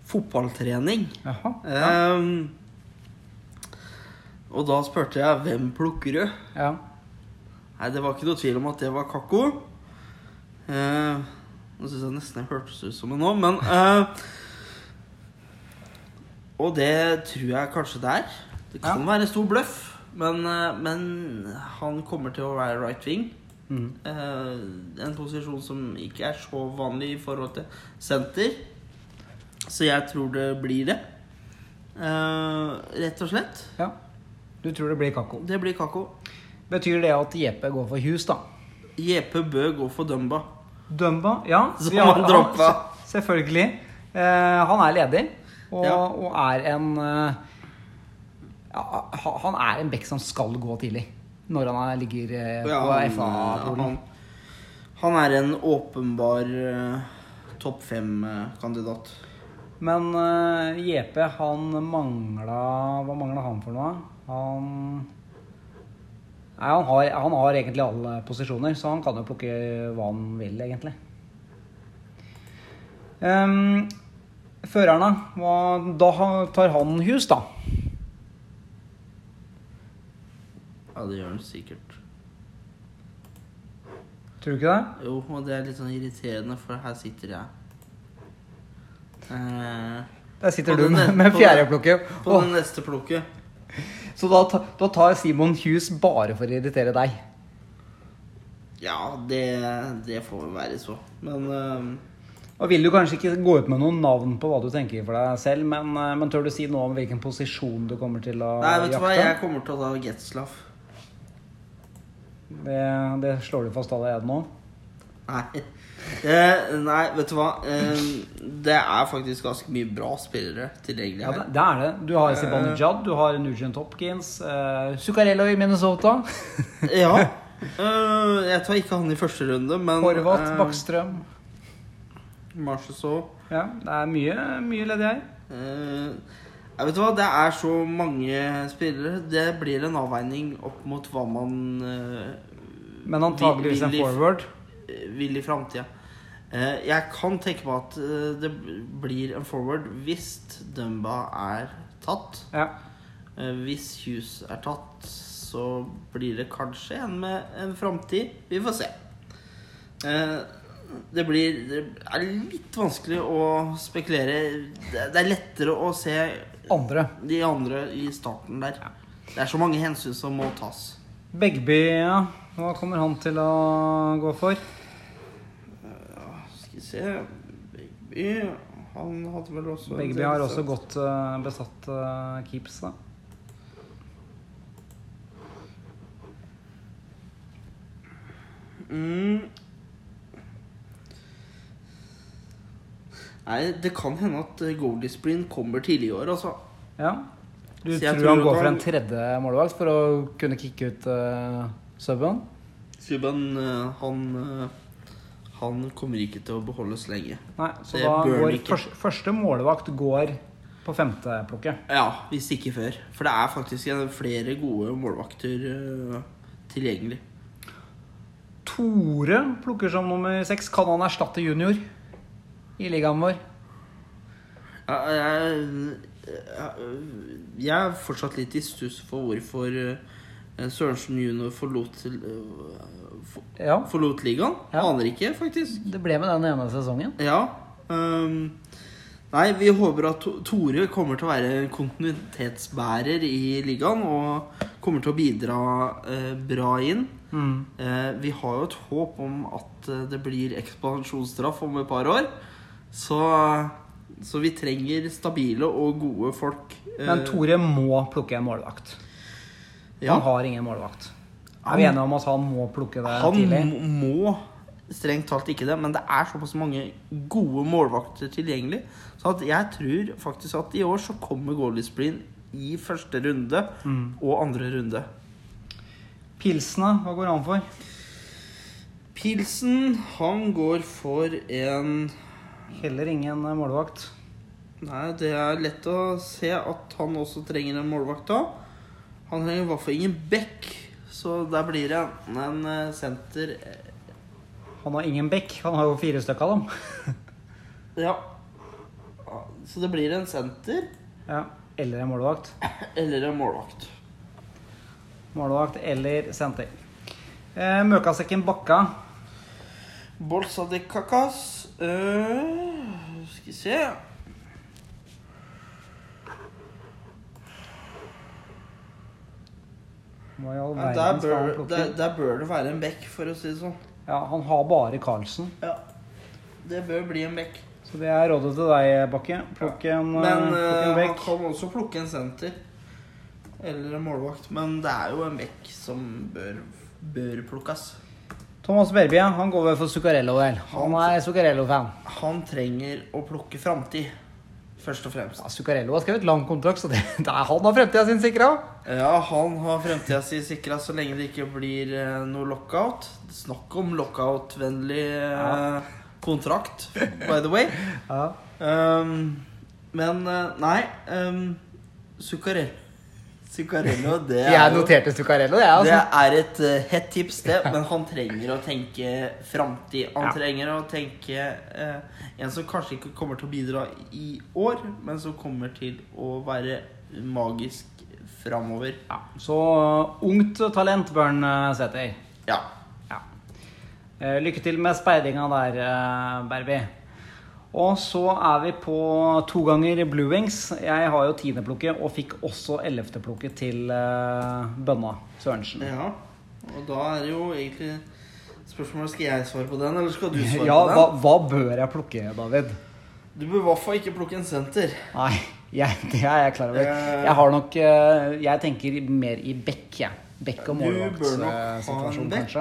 [SPEAKER 2] fotballtrening.
[SPEAKER 1] Jaha.
[SPEAKER 2] Um, og da spurte jeg hvem plukker du?
[SPEAKER 1] Ja.
[SPEAKER 2] Nei, det var ikke noe tvil om at det var Kakko. Uh, nå syns jeg nesten jeg hørtes ut som en nå, men eh, Og det tror jeg kanskje det er. Det kan være en stor bløff, men, eh, men han kommer til å være right wing.
[SPEAKER 1] Mm.
[SPEAKER 2] Eh, en posisjon som ikke er så vanlig i forhold til senter. Så jeg tror det blir det. Eh, rett og slett.
[SPEAKER 1] ja. Du tror det blir Kakko.
[SPEAKER 2] Det blir Kakko.
[SPEAKER 1] Betyr det at Jeppe går for Hus, da?
[SPEAKER 2] Jeppe bør gå for Dumba.
[SPEAKER 1] Dumba? Ja.
[SPEAKER 2] Som han droppa. [laughs]
[SPEAKER 1] Selvfølgelig. Eh, han er ledig, og,
[SPEAKER 2] Ja.
[SPEAKER 1] og er en eh, ja, Han er en bekk som skal gå tidlig. Når han er, ligger eh,
[SPEAKER 2] Ja,
[SPEAKER 1] på
[SPEAKER 2] han,
[SPEAKER 1] FA-polen.
[SPEAKER 2] han, han er en åpenbar uh, topp fem-kandidat.
[SPEAKER 1] Men uh, JP, han mangla Hva mangla han for noe? Han Nei, han har, han har egentlig alle posisjoner, så han kan jo plukke hva han vil, egentlig. Um, føreren, da? Tar han hus, da?
[SPEAKER 2] ja, det gjør han sikkert.
[SPEAKER 1] Tror du ikke det?
[SPEAKER 2] Jo, og det er litt sånn irriterende, for her sitter jeg. Eh,
[SPEAKER 1] Der sitter du
[SPEAKER 2] den-
[SPEAKER 1] med, med
[SPEAKER 2] den-
[SPEAKER 1] fjerdeplukket.
[SPEAKER 2] på det neste plukket.
[SPEAKER 1] Så da, da tar Simon Hughes bare for å irritere deg.
[SPEAKER 2] Ja, det, det får vel være så. Men eh,
[SPEAKER 1] Og vil du kanskje ikke gå ut med noen navn på hva du tenker for deg selv, men, eh, men tør du si noe om hvilken posisjon du kommer til å jakte?
[SPEAKER 2] Nei, vet du hva, jeg kommer til å ta Getzlaff.
[SPEAKER 1] Det, det slår du fast allerede nå.
[SPEAKER 2] Nei. Eh, nei, vet du hva. Eh, det er faktisk ganske mye bra spillere tilgjengelig
[SPEAKER 1] Ja,
[SPEAKER 2] her.
[SPEAKER 1] det, det er det. Du har Siban Jad, du har Nugent Hopkins, eh, Zuccarello i Minnesota.
[SPEAKER 2] Ja. [laughs] Eh, jeg tar ikke han i første runde, men
[SPEAKER 1] Horvath,
[SPEAKER 2] eh,
[SPEAKER 1] Bakkstrøm.
[SPEAKER 2] Marchessault.
[SPEAKER 1] Ja, det er mye, mye ledig her.
[SPEAKER 2] Uh, jeg vet du hva, Det er så mange spillere. Det blir en avveining opp mot hva man uh,
[SPEAKER 1] Men antageligvis en forward.
[SPEAKER 2] vil i framtida. Uh, jeg kan tenke meg at uh, det blir en forward hvis Dumba er tatt.
[SPEAKER 1] Ja.
[SPEAKER 2] Eh, hvis Hughes er tatt, så blir det kanskje en med en framtid. Vi får se. Eh, det blir Det er litt vanskelig å spekulere. Det er lettere å se
[SPEAKER 1] Andre.
[SPEAKER 2] de andre i starten der. Det er så mange hensyn som må tas.
[SPEAKER 1] Begby, ja. Hva kommer han til å gå for?
[SPEAKER 2] Skal vi se Begby Han hadde vel også
[SPEAKER 1] Begby har også godt eh, besatt eh, keeps, da.
[SPEAKER 2] mm. Nei, det kan hende at eh, Goldie Spreen kommer tidlig i år, altså.
[SPEAKER 1] Ja. Du tror,
[SPEAKER 2] tror
[SPEAKER 1] han går for en tredje målvakt for å kunne kicke ut uh, subben?
[SPEAKER 2] Subban, uh, han uh, Han kommer ikke til å beholdes lenge.
[SPEAKER 1] Nei, så
[SPEAKER 2] Det
[SPEAKER 1] da går
[SPEAKER 2] ikke.
[SPEAKER 1] første, første målvakt går på femteplukket.
[SPEAKER 2] Ja, hvis ikke før. For det er faktisk flere gode målvakter uh, tilgjengelig.
[SPEAKER 1] Tore plukker som nummer seks. Kan han erstatte junior i ligaen vår?
[SPEAKER 2] Jeg, er fortsatt litt i stuss for hvorfor eh, Sørensen junior forlot, til- eh, for-
[SPEAKER 1] Ja,
[SPEAKER 2] forlot ligaen.
[SPEAKER 1] Ja.
[SPEAKER 2] Aner ikke, faktisk.
[SPEAKER 1] det ble med den ene sesongen.
[SPEAKER 2] Ja. Um, nei, vi håper at Tore kommer til å være kontinuitetsbærer i ligaen og kommer til å bidra uh, bra inn.
[SPEAKER 1] Mm.
[SPEAKER 2] Uh, vi har jo et håp om at det blir ekspansjonsstraff om et par år. Så, så vi trenger stabile og gode folk. Eh,
[SPEAKER 1] Men Tore må plukke en målvakt.
[SPEAKER 2] ja,
[SPEAKER 1] Han har ingen målvakt. Er vi
[SPEAKER 2] Han-
[SPEAKER 1] enige om at han må plukke det
[SPEAKER 2] han
[SPEAKER 1] tidlig?
[SPEAKER 2] må, må strengt talt ikke det, men det er såpass mange gode målvakter tilgjengelig. Så jeg tror faktisk at i år så kommer Goalie Spreen i første runde
[SPEAKER 1] Mm.
[SPEAKER 2] og andre runde.
[SPEAKER 1] Pilsene, hva går han for?
[SPEAKER 2] Pilsen, han går for en
[SPEAKER 1] Heller ingen eh, målvakt.
[SPEAKER 2] Nei, det er lett å se at han også trenger en målvakt da. Han trenger i hvert fall ingen back, så der blir det enten en eh, senter
[SPEAKER 1] Han har ingen bekk. Han har jo fire stykker av dem. [laughs]
[SPEAKER 2] Ja. Så det blir en senter
[SPEAKER 1] Ja. Eller en målvakt. [coughs]
[SPEAKER 2] eller en målvakt.
[SPEAKER 1] Målvakt eller senter. Eh, Møkasekken Bakka.
[SPEAKER 2] Bolsa de Cacas øh, Skal vi se
[SPEAKER 1] Hva i all
[SPEAKER 2] ja, der,
[SPEAKER 1] verden skal han
[SPEAKER 2] bør,
[SPEAKER 1] plukke?
[SPEAKER 2] der, der bør det være en bekk, for å si det sånn.
[SPEAKER 1] Ja, han har bare Carlsen.
[SPEAKER 2] Ja. Det bør bli en bekk.
[SPEAKER 1] Så det er rådet til deg, Bakke. Plukk en, ja.
[SPEAKER 2] Men
[SPEAKER 1] plukk
[SPEAKER 2] øh,
[SPEAKER 1] en
[SPEAKER 2] han kan også plukke en senter. Eller en målvakt. Men det er jo en bekk som bør, bør plukkes.
[SPEAKER 1] Thomas Berby han går vel for Zuccarello, vel. Han er Zuccarello-fan.
[SPEAKER 2] Han trenger å plukke framtid, først og fremst.
[SPEAKER 1] Ja, Zuccarello har skrevet lang kontrakt, så det, [laughs] det er han har fremtida sin sikra.
[SPEAKER 2] Ja, han har fremtida si sikra så lenge det ikke blir eh, noe lockout. Snakk om lockout-vennlig eh,
[SPEAKER 1] Ja.
[SPEAKER 2] kontrakt, by the way. [laughs]
[SPEAKER 1] Ja.
[SPEAKER 2] Um, men eh, nei um, Zuccarello Zuccarello, det er
[SPEAKER 1] Jeg noterte Zuccarello, jeg.
[SPEAKER 2] Det
[SPEAKER 1] Altså.
[SPEAKER 2] er et uh, hett tips, det. Men han trenger å tenke framtid. Han
[SPEAKER 1] Ja.
[SPEAKER 2] trenger å tenke uh, en som kanskje ikke kommer til å bidra i år, men som kommer til å være magisk framover.
[SPEAKER 1] Ja. Så uh, ungt talent, Bjørn uh, Sæther.
[SPEAKER 2] Ja.
[SPEAKER 1] Ja. Eh, Lykke til med speidinga der, Berby. Og så er vi på to ganger Blue Wings. Jeg har jo tiendeplukket og fikk også ellevteplukket til eh, Bønna Sørensen.
[SPEAKER 2] ja. Og da er det jo egentlig spørsmålet Skal jeg svare på den, eller skal du svare
[SPEAKER 1] Ja,
[SPEAKER 2] på den?
[SPEAKER 1] Ja, hva bør jeg plukke, David?
[SPEAKER 2] Du bør i hvert fall ikke plukke en senter.
[SPEAKER 1] Nei, jeg, det er jeg klar over.
[SPEAKER 2] Eh.
[SPEAKER 1] Jeg har nok eh, Jeg tenker mer i bekk, jeg. Bekk og
[SPEAKER 2] Du bør nok ha en bekk.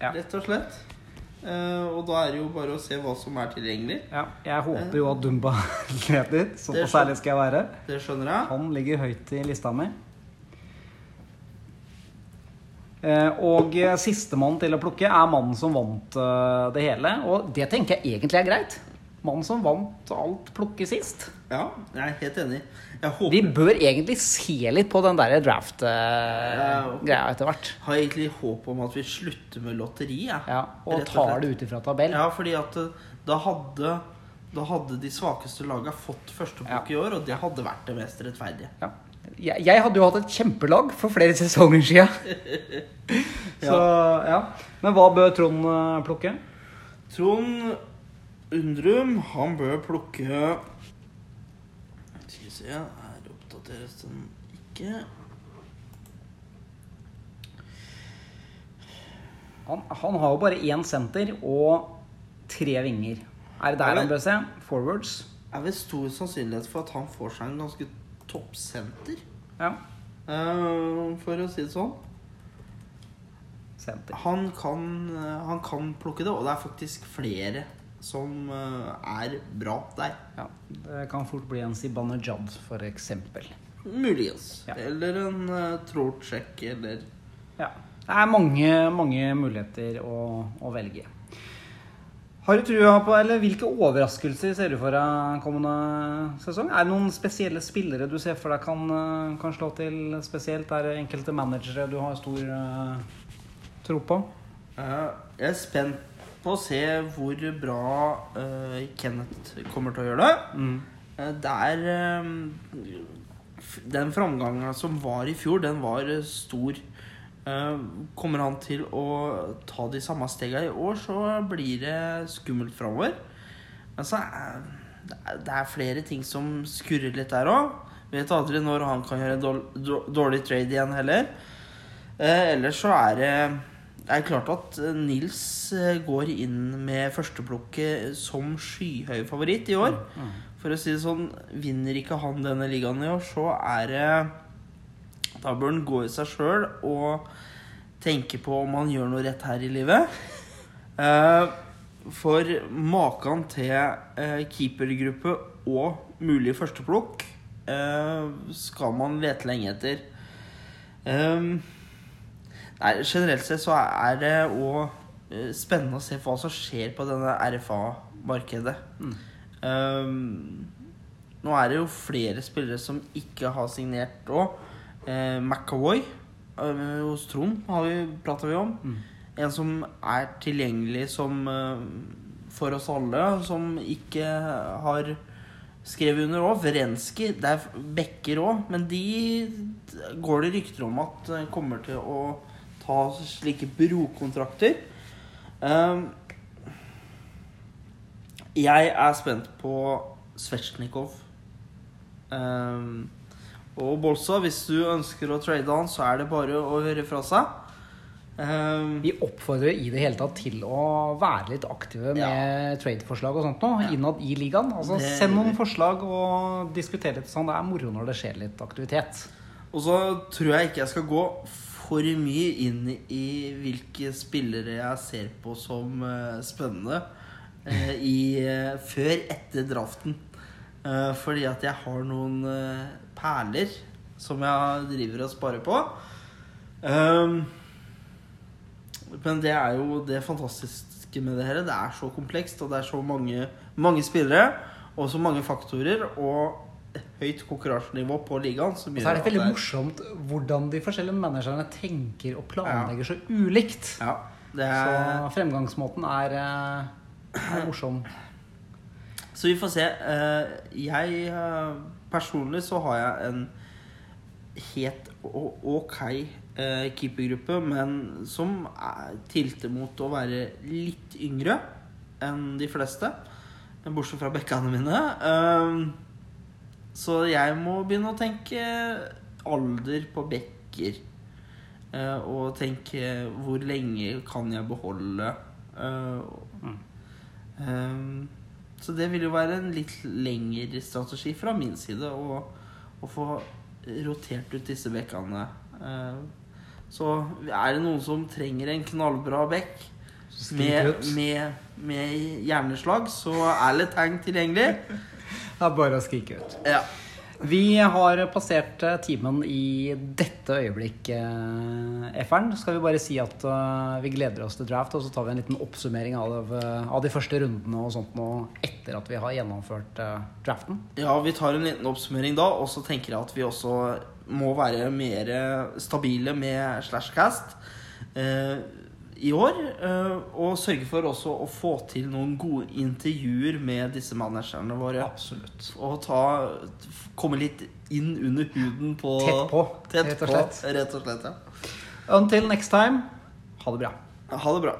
[SPEAKER 2] Rett og slett. Eh, og da er det jo bare å se hva som er tilgjengelig.
[SPEAKER 1] Ja, jeg håper jo at Dumba [laughs] leder.
[SPEAKER 2] Det
[SPEAKER 1] Såpass
[SPEAKER 2] skjøn-
[SPEAKER 1] ærlig skal jeg være.
[SPEAKER 2] Det skjønner jeg.
[SPEAKER 1] Han ligger høyt i lista mi. Eh, Og eh, sistemann til å plukke er mannen som vant eh, det hele. Og det tenker jeg egentlig er greit. Mannen som vant alt plukke sist.
[SPEAKER 2] Ja, jeg er helt enig. Jeg
[SPEAKER 1] Vi bør egentlig se litt på den der draft-greia etter hvert.
[SPEAKER 2] har egentlig håp om at vi slutter med lotteri. jeg.
[SPEAKER 1] Ja, og
[SPEAKER 2] og
[SPEAKER 1] tar
[SPEAKER 2] slett.
[SPEAKER 1] det ut ifra tabell.
[SPEAKER 2] Ja, fordi at eh, da hadde, da hadde de svakeste laga fått førsteplukk i år, og det hadde vært det mest rettferdige.
[SPEAKER 1] Ja. Jeg, jeg hadde jo hatt et kjempelag for flere sesonger siden. [laughs] Så ja. Men hva bør Trond eh, plukke?
[SPEAKER 2] Trond Undrum, han bør plukke Skal vi se Her oppdateres den ikke.
[SPEAKER 1] Han, han har jo bare én senter og tre vinger. Er det der han bør se? Forwards.
[SPEAKER 2] er vel stor sannsynlighet for at han får seg en ganske toppsenter.
[SPEAKER 1] Ja.
[SPEAKER 2] Uh, for å si det sånn.
[SPEAKER 1] Senter.
[SPEAKER 2] Han kan, eh, han kan plukke det, og det er faktisk flere som eh, er bra der.
[SPEAKER 1] Ja. Det kan fort bli en Sibanejad, for eksempel.
[SPEAKER 2] Muligens.
[SPEAKER 1] Ja.
[SPEAKER 2] Eller en uh, Trortsjekk, eller
[SPEAKER 1] Ja. Det er mange, mange muligheter å, å velge. Har du trua på, eller Hvilke overraskelser ser du for deg kommende sesong? Er det noen spesielle spillere du ser for deg kan, eh, kan slå til spesielt? Er det enkelte managere du har stor uh, tro på?
[SPEAKER 2] Eh, Jeg er spent på å se hvor bra uh, Kenneth kommer til å gjøre det. Mm. Det er eh, Den framgangen som var i fjor, den var eh, stor. Eh, Kommer han til å ta de samme stegene i år, så blir det skummelt framover. Men så er det er- er flere ting som skurrer litt der òg. Vet aldri når han kan gjøre dårlig trade igjen heller. Eh, ellers så er det det er klart at eh, Nils eh, går inn med førsteplukket som skyhøy favoritt i år. For å si det sånn, vinner ikke han denne ligaen i år, så er det Da bør han gå i seg sjøl og tenke på om han gjør noe rett her i livet. [laughs] Eh, For maken til eh, keepergruppe og mulig førsteplukk eh, skal man lete lenge etter. Nei, generelt sett så er det òg spennende å se hva som skjer på denne RFA-markedet. Um, nå er det jo flere spillere som ikke har signert òg. Uh, McAvoy uh, hos Trond har vi, om. En som er tilgjengelig som uh, for oss alle, som ikke har skrevet under òg. Verenski. Det er bekker òg, men de går det rykter om at eh, kommer til å ta slike brokontrakter. Um, jeg er spent på Svetsjnikov. Um, og Bolsa, hvis du ønsker å trade han, så er det bare å høre fra seg. Um,
[SPEAKER 1] Vi oppfordrer i det hele tatt til å være litt aktive med trade-forslag og sånt nå, innad i ligaen. Altså,
[SPEAKER 2] Det-
[SPEAKER 1] send noen forslag og diskuter litt sånn. Det er moro når det skjer litt aktivitet.
[SPEAKER 2] Og så tror jeg ikke jeg skal gå for mye inn i hvilke spillere jeg ser på som eh, spennende eh, i, eh, før etter draften. Fordi at jeg har noen perler som jeg driver og sparer på. Um, men det er jo det fantastiske med det her. Det er så komplekst, og det er så mange, mange spillere og så mange faktorer. Og høyt konkurransenivå på ligaen. Som
[SPEAKER 1] Og så er det
[SPEAKER 2] veldig at
[SPEAKER 1] veldig morsomt hvordan de forskjellige managerne tenker og planlegger så ulikt.
[SPEAKER 2] Ja, det
[SPEAKER 1] Så
[SPEAKER 2] er,
[SPEAKER 1] fremgangsmåten er, eh, er morsom.
[SPEAKER 2] så vi får se. Eh, Jeg eh, personlig så har jeg en helt ok keepergruppe, men som er tilter mot å være litt yngre enn de fleste. Bortsett fra bekkene mine. Så jeg må begynne å tenke alder på bekker. Eh, Og tenke hvor lenge kan jeg beholde eh, eh, Så det vil jo være en litt lengre strategi fra min side å, å få rotert ut disse bekkene. Så er det noen som trenger en knallbra bekk, med, med, med hjerneslag, så er Letang tilgjengelig.
[SPEAKER 1] Det er bare å skrike ut.
[SPEAKER 2] Ja.
[SPEAKER 1] Vi har passert eh, timen i dette øyeblikk, eh, F-eren. Skal vi bare si at eh, vi gleder oss til draft, og så tar vi en liten oppsummering av, av de første rundene og sånt nå etter at vi har gjennomført draften.
[SPEAKER 2] ja, vi tar en liten oppsummering da, og så tenker jeg at vi også må være mer stabile med Slashcast i år. Eh, og sørge for også å få til noen gode intervjuer med disse managerne våre.
[SPEAKER 1] Absolutt.
[SPEAKER 2] Og ta, komme litt inn under huden på
[SPEAKER 1] Tett på,
[SPEAKER 2] Tett
[SPEAKER 1] rett og
[SPEAKER 2] på,
[SPEAKER 1] slett.
[SPEAKER 2] rett og slett ja.
[SPEAKER 1] Until next time, ha det bra.
[SPEAKER 2] Ha det bra.